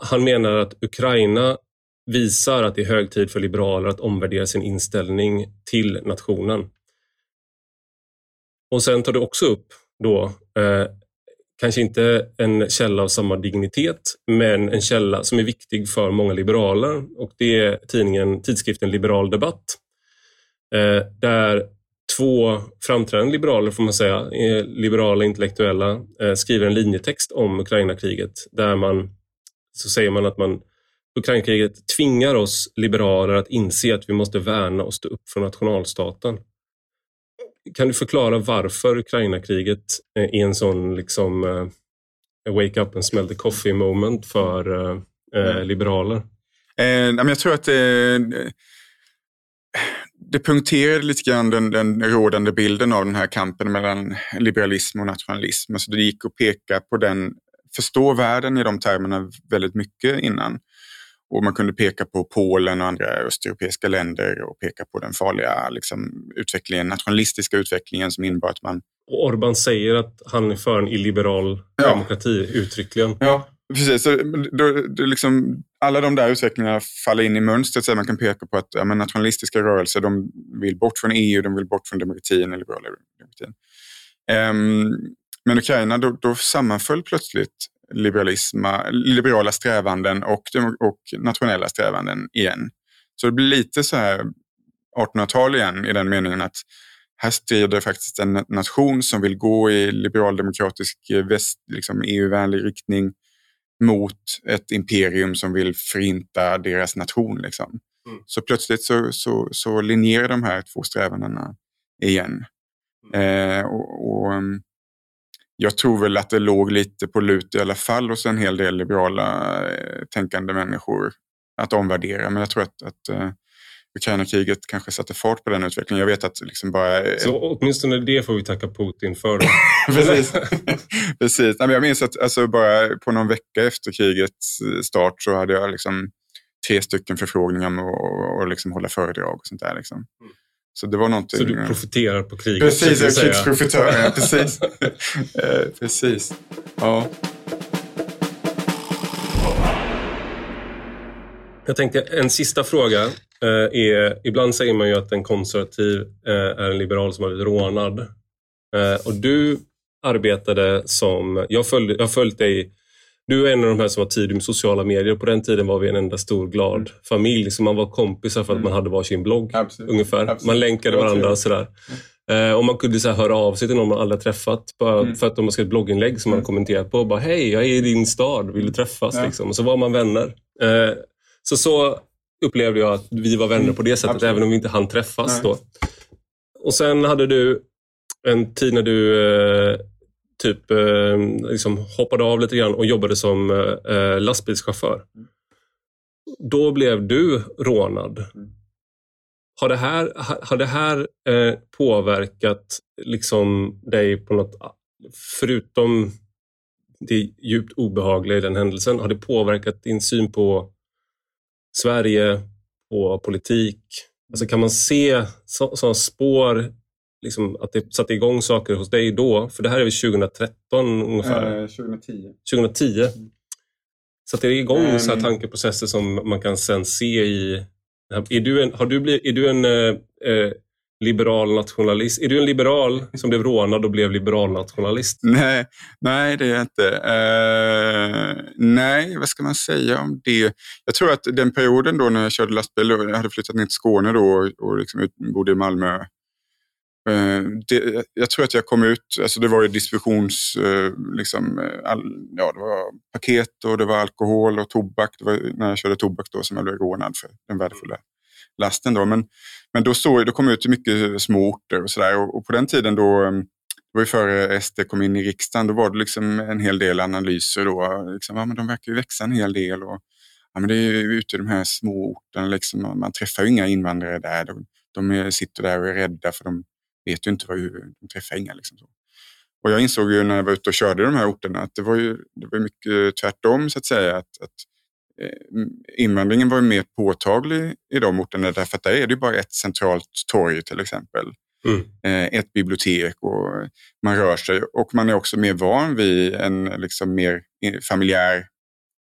han menar att Ukraina visar att det är hög tid för liberaler att omvärdera sin inställning till nationen. Och sen tar du också upp då, eh, kanske inte en källa av samma dignitet, men en källa som är viktig för många liberaler och det är tidningen, tidskriften Liberal Debatt. Eh, där två framträdande liberaler, får man säga, eh, liberala intellektuella, eh, skriver en linjetext om Ukraina-kriget där man så säger man att man Ukrainakriget tvingar oss liberaler att inse att vi måste värna och stå upp för nationalstaten. Kan du förklara varför Ukrainakriget är en sån liksom, uh, wake up and smell the coffee moment för uh, uh, liberaler? Eh, jag tror att det, det punkterade lite grann den, den rådande bilden av den här kampen mellan liberalism och nationalism. Alltså det gick att peka på den förstå världen i de termerna väldigt mycket innan. Och man kunde peka på Polen och andra östeuropeiska länder och peka på den farliga liksom, utvecklingen, nationalistiska utvecklingen som innebar att man... Och Orban säger att han är för en illiberal ja. demokrati uttryckligen. Ja, precis. Så då, då liksom, alla de där utvecklingarna faller in i mönstret. Så man kan peka på att ja, nationalistiska rörelser de vill bort från EU, de vill bort från demokratin, den liberala demokratin. Um, men Ukraina, då, då sammanföll plötsligt liberala strävanden och, och nationella strävanden igen. Så det blir lite så här 1800-tal igen i den meningen att här strider faktiskt en nation som vill gå i liberaldemokratisk, väst, liksom EU-vänlig riktning mot ett imperium som vill förinta deras nation. Liksom. Mm. Så plötsligt så, så, så linjerar de här två strävandena igen. Mm. Eh, och, och, jag tror väl att det låg lite på lut i alla fall hos en hel del liberala eh, tänkande människor att omvärdera. Men jag tror att, att uh, Ukraina-kriget kanske satte fart på den utvecklingen. Jag vet att liksom bara... Eh, Så åtminstone det får vi tacka Putin för. Precis. Precis. Jag minns att alltså, bara på någon vecka efter krigets start så hade jag liksom tre stycken förfrågningar om att liksom hålla föredrag och sånt där. Liksom. Mm. Så det var någonting... Så du profiterar på kriget? Precis, jag är krigsprofitör. Ja, precis. eh, precis. Ja. Jag tänkte en sista fråga. eh, är, ibland säger man ju att en konservativ eh, är en liberal som har blivit rånad. Och du arbetade som, jag har följt dig du är en av de här som var tidig med sociala medier. På den tiden var vi en enda stor glad mm. familj. Så man var kompisar för att man mm. hade varsin blogg. Absolut. ungefär. Absolut. Man länkade varandra och sådär. Mm. Eh, och man kunde så här höra av sig till någon man aldrig träffat. Bara mm. För att de har skrivit blogginlägg som man mm. kommenterat på. Bara, Hej, jag är i din stad. Vill du träffas? Ja. Liksom. Och så var man vänner. Eh, så så upplevde jag att vi var vänner på det sättet, Absolut. även om vi inte hann träffas. Då. Och Sen hade du en tid när du eh, typ eh, liksom hoppade av lite grann och jobbade som eh, lastbilschaufför. Mm. Då blev du rånad. Mm. Har det här, har det här eh, påverkat liksom dig på något, förutom det djupt obehagliga i den händelsen, har det påverkat din syn på Sverige, på politik? Alltså kan man se sådana spår liksom, att det satte igång saker hos dig då? För det här är väl 2013 ungefär? Eh, 2010. 2010. Mm. Satte det igång mm. så här tankeprocesser som man kan sen se i... Är du en, har du blivit, är du en eh, eh, liberal nationalist? Är du en liberal som blev rånad och blev liberal nationalist? Nej, nej det är jag inte. Uh, nej, vad ska man säga om det? Jag tror att den perioden då när jag körde lastbil, och jag hade flyttat ner till Skåne då och, liksom bodde i Malmö Eh, det, jag tror att jag kom ut, alltså det var ju distributions, eh, liksom, eh, all, ja, det var paket och det var alkohol och tobak. Det var när jag körde tobak då som jag blev rånad för den värdefulla lasten. Då. Men, men då, såg, då kom jag ut till mycket små orter och sådär. Och, och, på den tiden då, det var ju före SD kom in i riksdagen, då var det liksom en hel del analyser. Då, liksom, ja, men de verkar ju växa en hel del. Och, ja, men det är ju ute i de här små orterna, liksom, man träffar ju inga invandrare där. De, de sitter där och är rädda för de vet ju inte vad de träffar inga. Liksom så. Och jag insåg ju när jag var ute och körde i de här orterna att det var, ju, det var mycket tvärtom så att säga. Att, att eh, invandringen var mer påtaglig i de orterna därför att där är det bara ett centralt torg till exempel. Mm. Eh, ett bibliotek och man rör sig och man är också mer van vid en liksom mer familjär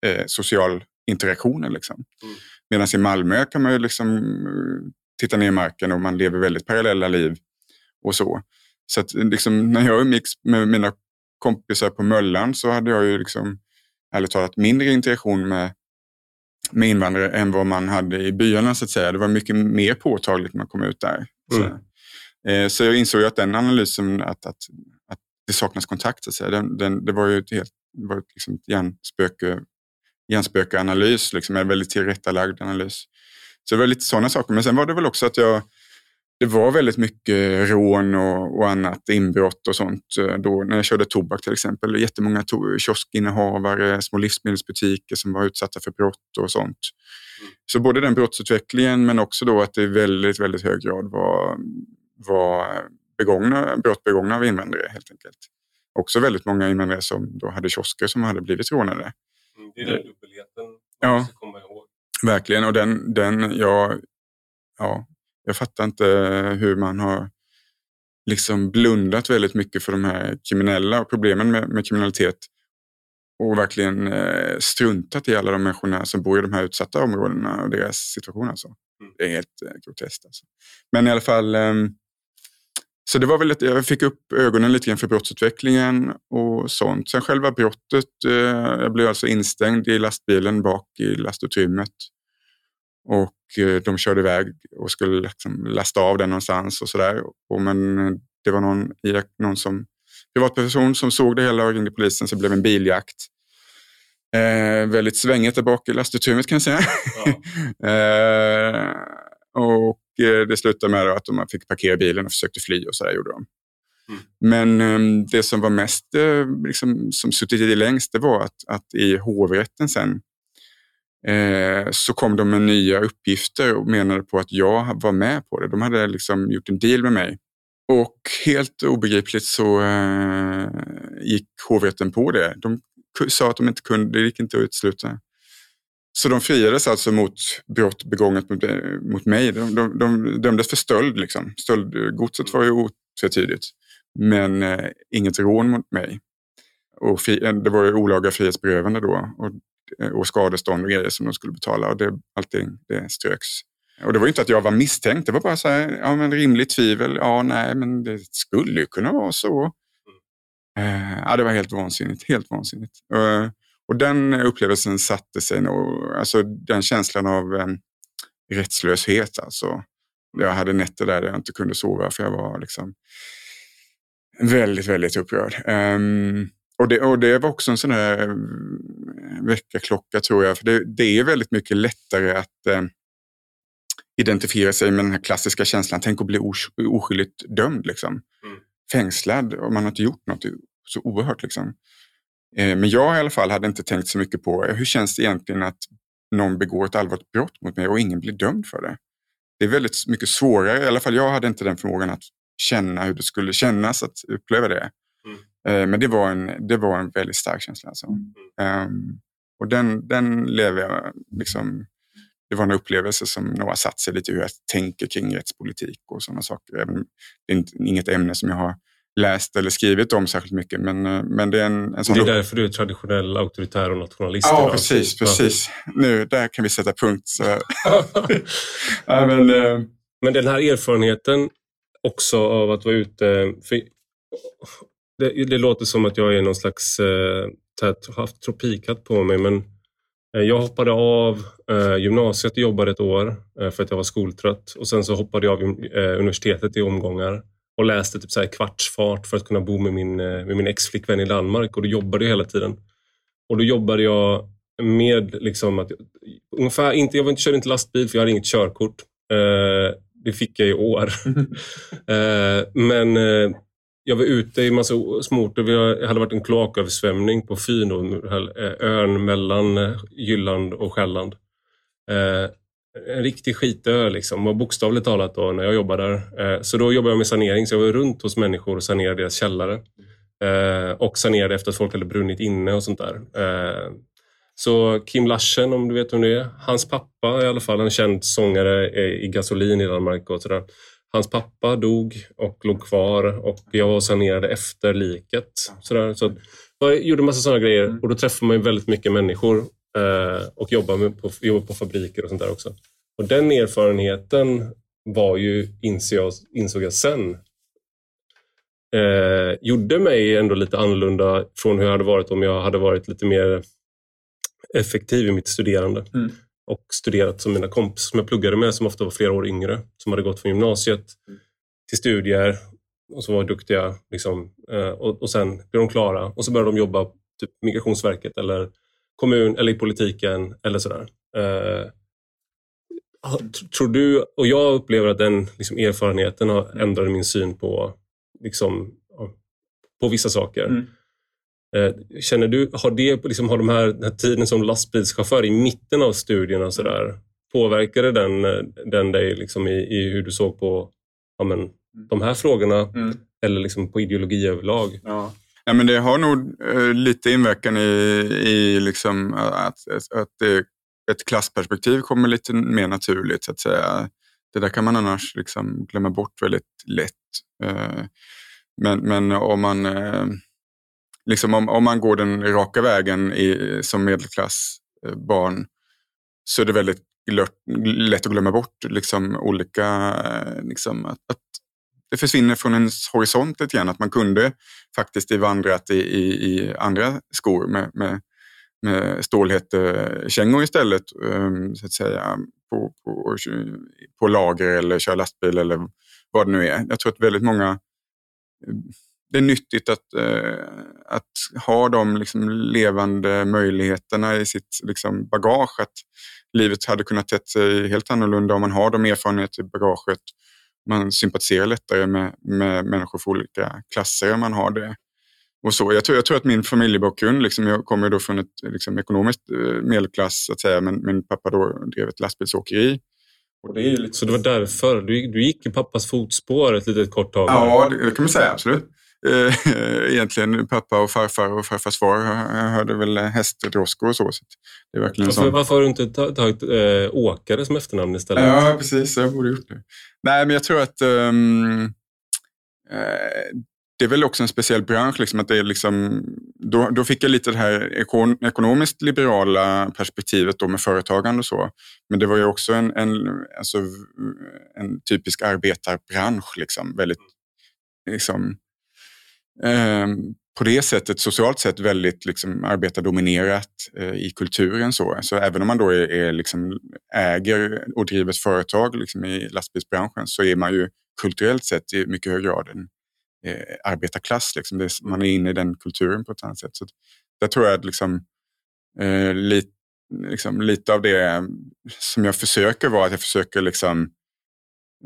eh, social interaktion. Liksom. Mm. Medan i Malmö kan man ju liksom eh, titta ner i marken och man lever väldigt parallella liv och så. Så att liksom, när jag umgicks med mina kompisar på Möllan så hade jag ju liksom, ärligt talat mindre interaktion med, med invandrare än vad man hade i byarna så att säga. Det var mycket mer påtagligt när man kom ut där. Mm. Så, eh, så jag insåg att den analysen, att, att, att det saknas kontakt, så att säga, den, den, det var ju ett helt det var liksom ett hjärnspöke, hjärnspökeanalys, liksom, en väldigt tillrättalagd analys. Så det var lite sådana saker. Men sen var det väl också att jag det var väldigt mycket rån och, och annat, inbrott och sånt. Eh, då, när jag körde tobak till exempel. Jättemånga to- kioskinnehavare, små livsmedelsbutiker som var utsatta för brott och sånt. Mm. Så både den brottsutvecklingen men också då att det i väldigt, väldigt hög grad var, var begångna, brott begångna av invandrare helt enkelt. Också väldigt många invandrare som då hade kiosker som hade blivit rånade. Mm, det är den dubbelheten man ja, måste komma ihåg. Verkligen, och den, den ja, ja, jag fattar inte hur man har liksom blundat väldigt mycket för de här kriminella och problemen med, med kriminalitet och verkligen eh, struntat i alla de människorna som bor i de här utsatta områdena och deras situation. Alltså. Mm. Det är helt eh, groteskt. Alltså. Men i alla fall, eh, så det var väl att jag fick upp ögonen lite grann för brottsutvecklingen och sånt. Sen själva brottet, eh, jag blev alltså instängd i lastbilen bak i lastutrymmet och eh, de körde iväg och skulle liksom lasta av den någonstans och sådär. Men det var någon, någon som, privatperson som såg det hela och ringde polisen så det blev en biljakt. Eh, väldigt svängigt där bak i lastutrymmet kan jag säga. Ja. eh, och eh, det slutade med att de fick parkera bilen och försökte fly och så där gjorde de. Mm. Men eh, det som var mest, eh, liksom, som suttit i längst, det var att, att i hovrätten sen eh, så kom de med nya uppgifter och menade på att jag var med på det. De hade liksom gjort en deal med mig. Och helt obegripligt så eh, gick hovrätten på det. De sa att de inte kunde, det gick inte att utesluta. Så de friades alltså mot brott begånget mot, eh, mot mig. De, de, de dömdes för stöld. Liksom. Stöldgodset var ju otvetydigt. Men eh, inget rån mot mig. Och fri, det var ju olaga frihetsberövande då. Och Eh, och skadestånd och grejer som de skulle betala och det, allting det ströks. Och det var inte att jag var misstänkt, det var bara så här, ja men rimligt tvivel, ja nej men det skulle ju kunna vara så. Uh, ja, det var helt vansinnigt, helt vansinnigt. Uh, och den upplevelsen satte sig nog, alltså den känslan av um, rättslöshet alltså. Jag hade nätter där jag inte kunde sova för jag var liksom väldigt, väldigt upprörd. Um, och, det, och det var också en sån här väckarklocka tror jag, för det, det är väldigt mycket lättare att um, identifiera sig med den här klassiska känslan, tänk att bli os oskyldigt dömd, liksom. Mm. fängslad och man har inte gjort något så oerhört. Liksom. Eh, men jag i alla fall hade inte tänkt så mycket på hur känns det egentligen att någon begår ett allvarligt brott mot mig och ingen blir dömd för det. Det är väldigt mycket svårare, i alla fall jag hade inte den förmågan att känna hur det skulle kännas att uppleva det. Eh, men det var, en, det var en väldigt stark känsla. Alltså. Um, och den, den lever jag liksom det var en upplevelse som nog har satt sig lite hur jag tänker kring rättspolitik och sådana saker. det är inget ämne som jag har läst eller skrivit om särskilt mycket. Men, eh, men det är en, en sån... Det är därför du är traditionell auktoritär och nationalist. Ja, precis. precis. Nu, där kan vi sätta punkt. Ja, men, äh... men den här erfarenheten också av att vara ute. Det, det, låter som att jag är någon slags, äh, haft tropikhatt på mig, men Eh, jag hoppade av eh, gymnasiet och jobbade ett år eh, för att jag var skoltrött och sen så hoppade jag av universitetet i omgångar och läste typ så här kvartsfart för att kunna bo med min, med min ex-flickvän i Danmark och då jobbade jag hela tiden. Och då jobbade jag med liksom att ungefär inte, jag körde inte lastbil för jag hade inget körkort. det fick jag i år. men jag var ute i massa småorter. Det hade varit en kloaköversvämning på Fyn, eh, ön mellan eh, Jylland och Själland. Eh, en riktig skitö liksom, och bokstavligt talat då, när jag jobbade där. Eh, så då jobbade jag med sanering, så jag var runt hos människor och sanerade deras källare. Och sanerade efter att folk hade brunnit inne och sånt där. Så Kim Larsen, om du vet vem det är, hans pappa i alla fall, en känd sångare i Gasolin i Danmark och sådär. Hans pappa dog och låg kvar och jag var sanerade efter liket. Sådär. Så jag gjorde massa sådana grejer mm. och då träffar man väldigt mycket människor eh, och jobbar, med, på, jobbar på fabriker och sånt där också. Och den erfarenheten var ju, insåg jag, insåg jag sen, eh, gjorde mig ändå lite annorlunda från hur jag hade varit om jag hade varit lite mer effektiv i mitt studerande. Mm och studerat som mina kompisar som jag pluggade med som ofta var flera år yngre, som hade gått från gymnasiet till studier och så var duktiga. Liksom, eh, och, och sen blev de klara och så började de jobba typ Migrationsverket eller kommun eller i politiken eller sådär. Eh, tror du, och jag upplever att den liksom, erfarenheten har ändrat min syn på, liksom, på vissa saker. Mm. Eh, känner du, har, det, liksom, har de här, den här tiden som lastbilschaufför i mitten av studierna så där, påverkade den, eh, den dig liksom i, i hur du såg på ja, men, de här frågorna mm. eller liksom på ideologi överlag? Ja. Ja, men det har nog eh, lite inverkan i, i liksom att, att det, ett klassperspektiv kommer lite mer naturligt. Så att säga. Det där kan man annars liksom glömma bort väldigt lätt. Eh, men, men om man eh, liksom om, om man går den raka vägen i, som medelklassbarn eh, så är det väldigt lätt att glömma bort liksom, olika, eh, liksom, att, att det försvinner från ens horisont lite grann. Att man kunde faktiskt vandrat i, i, i andra skor med, med, med stålhättekängor istället. Um, så att säga, på, på, på lager eller köra lastbil eller vad det nu är. Jag tror att väldigt många eh, det är nyttigt att, eh, att ha de liksom levande möjligheterna i sitt liksom bagage. Att livet hade kunnat tett sig helt annorlunda om man har de erfarenheter i bagaget. Man sympatiserar lättare med, med människor för olika klasser om man har det. Och så. Jag, tror, jag tror att min familjebakgrund, liksom, jag kommer då från ett liksom, ekonomiskt eh, medelklass, att säga, men min pappa då drev ett lastbilsåkeri. Och det är lite... Så det var därför du, du gick i pappas fotspår ett litet kort tag? Ja, det, det kan man säga, absolut. Eh, egentligen pappa och farfar och farfars far hörde väl hästdroskor och så. så det är verkligen varför, varför har du inte tagit äh, åkare som efternamn istället? Ja, precis. Jag borde gjort det. Nej, men jag tror att um, det är väl också en speciell bransch, liksom, att det är liksom, då, då fick jag lite det här ekon, ekonomiskt liberala perspektivet då med företagande och så. Men det var ju också en, en, alltså, en typisk arbetarbransch, liksom, väldigt liksom, eh, på det sättet, socialt sett, väldigt liksom, arbetardominerat eh, i kulturen. Så. så även om man då är, är liksom, äger och driver ett företag liksom, i lastbilsbranschen så är man ju kulturellt sett i mycket hög grad en eh, arbetarklass. Liksom. Det, man är inne i den kulturen på ett annat sätt. Så där tror jag att liksom, eh, lite, liksom, lite av det som jag försöker vara att jag försöker liksom, eh,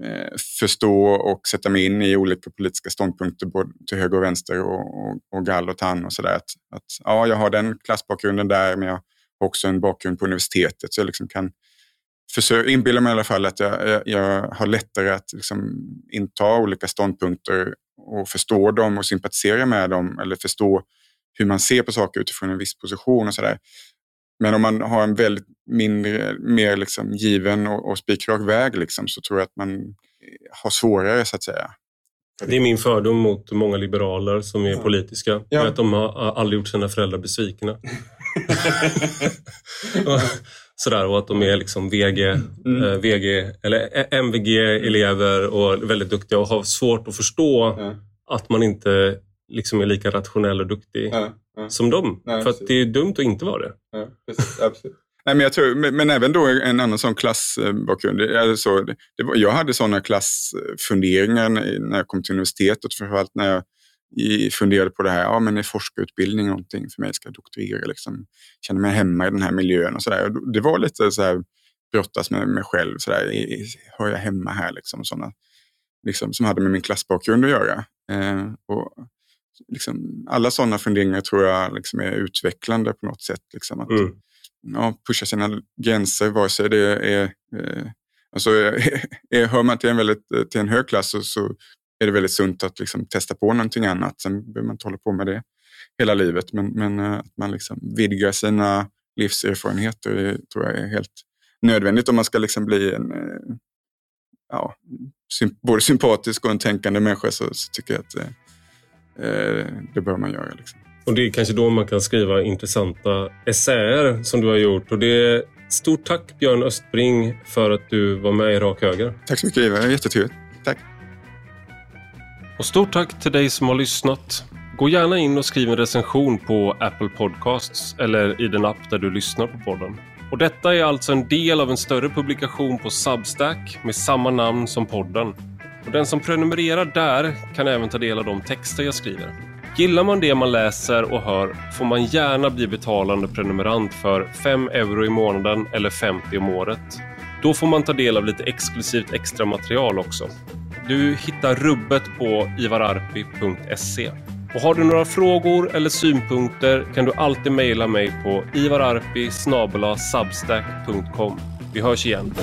Eh, förstå och sätta mig in i olika politiska ståndpunkter både till höger och vänster och, och, och gall och tann och sådär. Att, att, ja, jag har den klassbakgrunden där men jag har också en bakgrund på universitetet så jag liksom kan försöka inbilla mig i alla fall att jag, jag, jag har lättare att liksom inta olika ståndpunkter och förstå dem och sympatisera med dem eller förstå hur man ser på saker utifrån en viss position och sådär. Men om man har en väldigt mindre, mer liksom given och, och spikrak väg liksom, så tror jag att man har svårare så att säga. Det är min fördom mot många liberaler som är ja. politiska. Ja. Att de har aldrig gjort sina föräldrar besvikna. Sådär, och att de är liksom VG, mm. eh, VG eller MVG-elever och väldigt duktiga och har svårt att förstå ja. att man inte liksom är lika rationell och duktig ja, ja. som dem. Nej, för att det är dumt att inte vara det. Ja, precis, absolut. Nej, men, jag tror, men, men, även då en annan sån klassbakgrund. Alltså, det, det var, jag hade sådana klassfunderingar när jag kom till universitetet, framförallt när jag funderade på det här, ja men är forskarutbildning någonting för mig? Ska jag doktorera? Liksom, känna mig hemma i den här miljön och sådär. Det var lite så här brottas med mig själv. Så där, hör jag hemma här? Liksom, såna, liksom, som hade med min klassbakgrund att göra. Eh, och, liksom, alla sådana funderingar tror jag liksom, är utvecklande på något sätt. Liksom, att, mm. ja, pusha sina gränser, vare sig det är eh, Alltså, är, hör man till en, väldigt, till en hög klass så, så är det väldigt sunt att liksom testa på någonting annat. Sen behöver man inte hålla på med det hela livet. Men, men eh, att man liksom vidgar sina livserfarenheter det tror jag är helt nödvändigt om man ska liksom bli en eh, ja, både sympatisk och en tänkande människa så, så tycker jag att eh, eh, det bör man göra. Liksom. Och Det är kanske då man kan skriva intressanta essäer som du har gjort. Och det är Stort tack Björn Östbring för att du var med i Rak Höger. Tack så mycket Ivar, jättetrevligt. Tack. Och stort tack till dig som har lyssnat. Gå gärna in och skriv en recension på Apple Podcasts eller i den app där du lyssnar på podden. Och detta är alltså en del av en större publikation på Substack med samma namn som podden. Och den som prenumererar där kan även ta del av de texter jag skriver. Gillar man det man läser och hör får man gärna bli betalande prenumerant för 5 euro i månaden eller 50 om året. Då får man ta del av lite exklusivt extra material också. Du hittar rubbet på ivararpi.se. Och har du några frågor eller synpunkter kan du alltid mejla mig på ivararpi Vi hörs igen.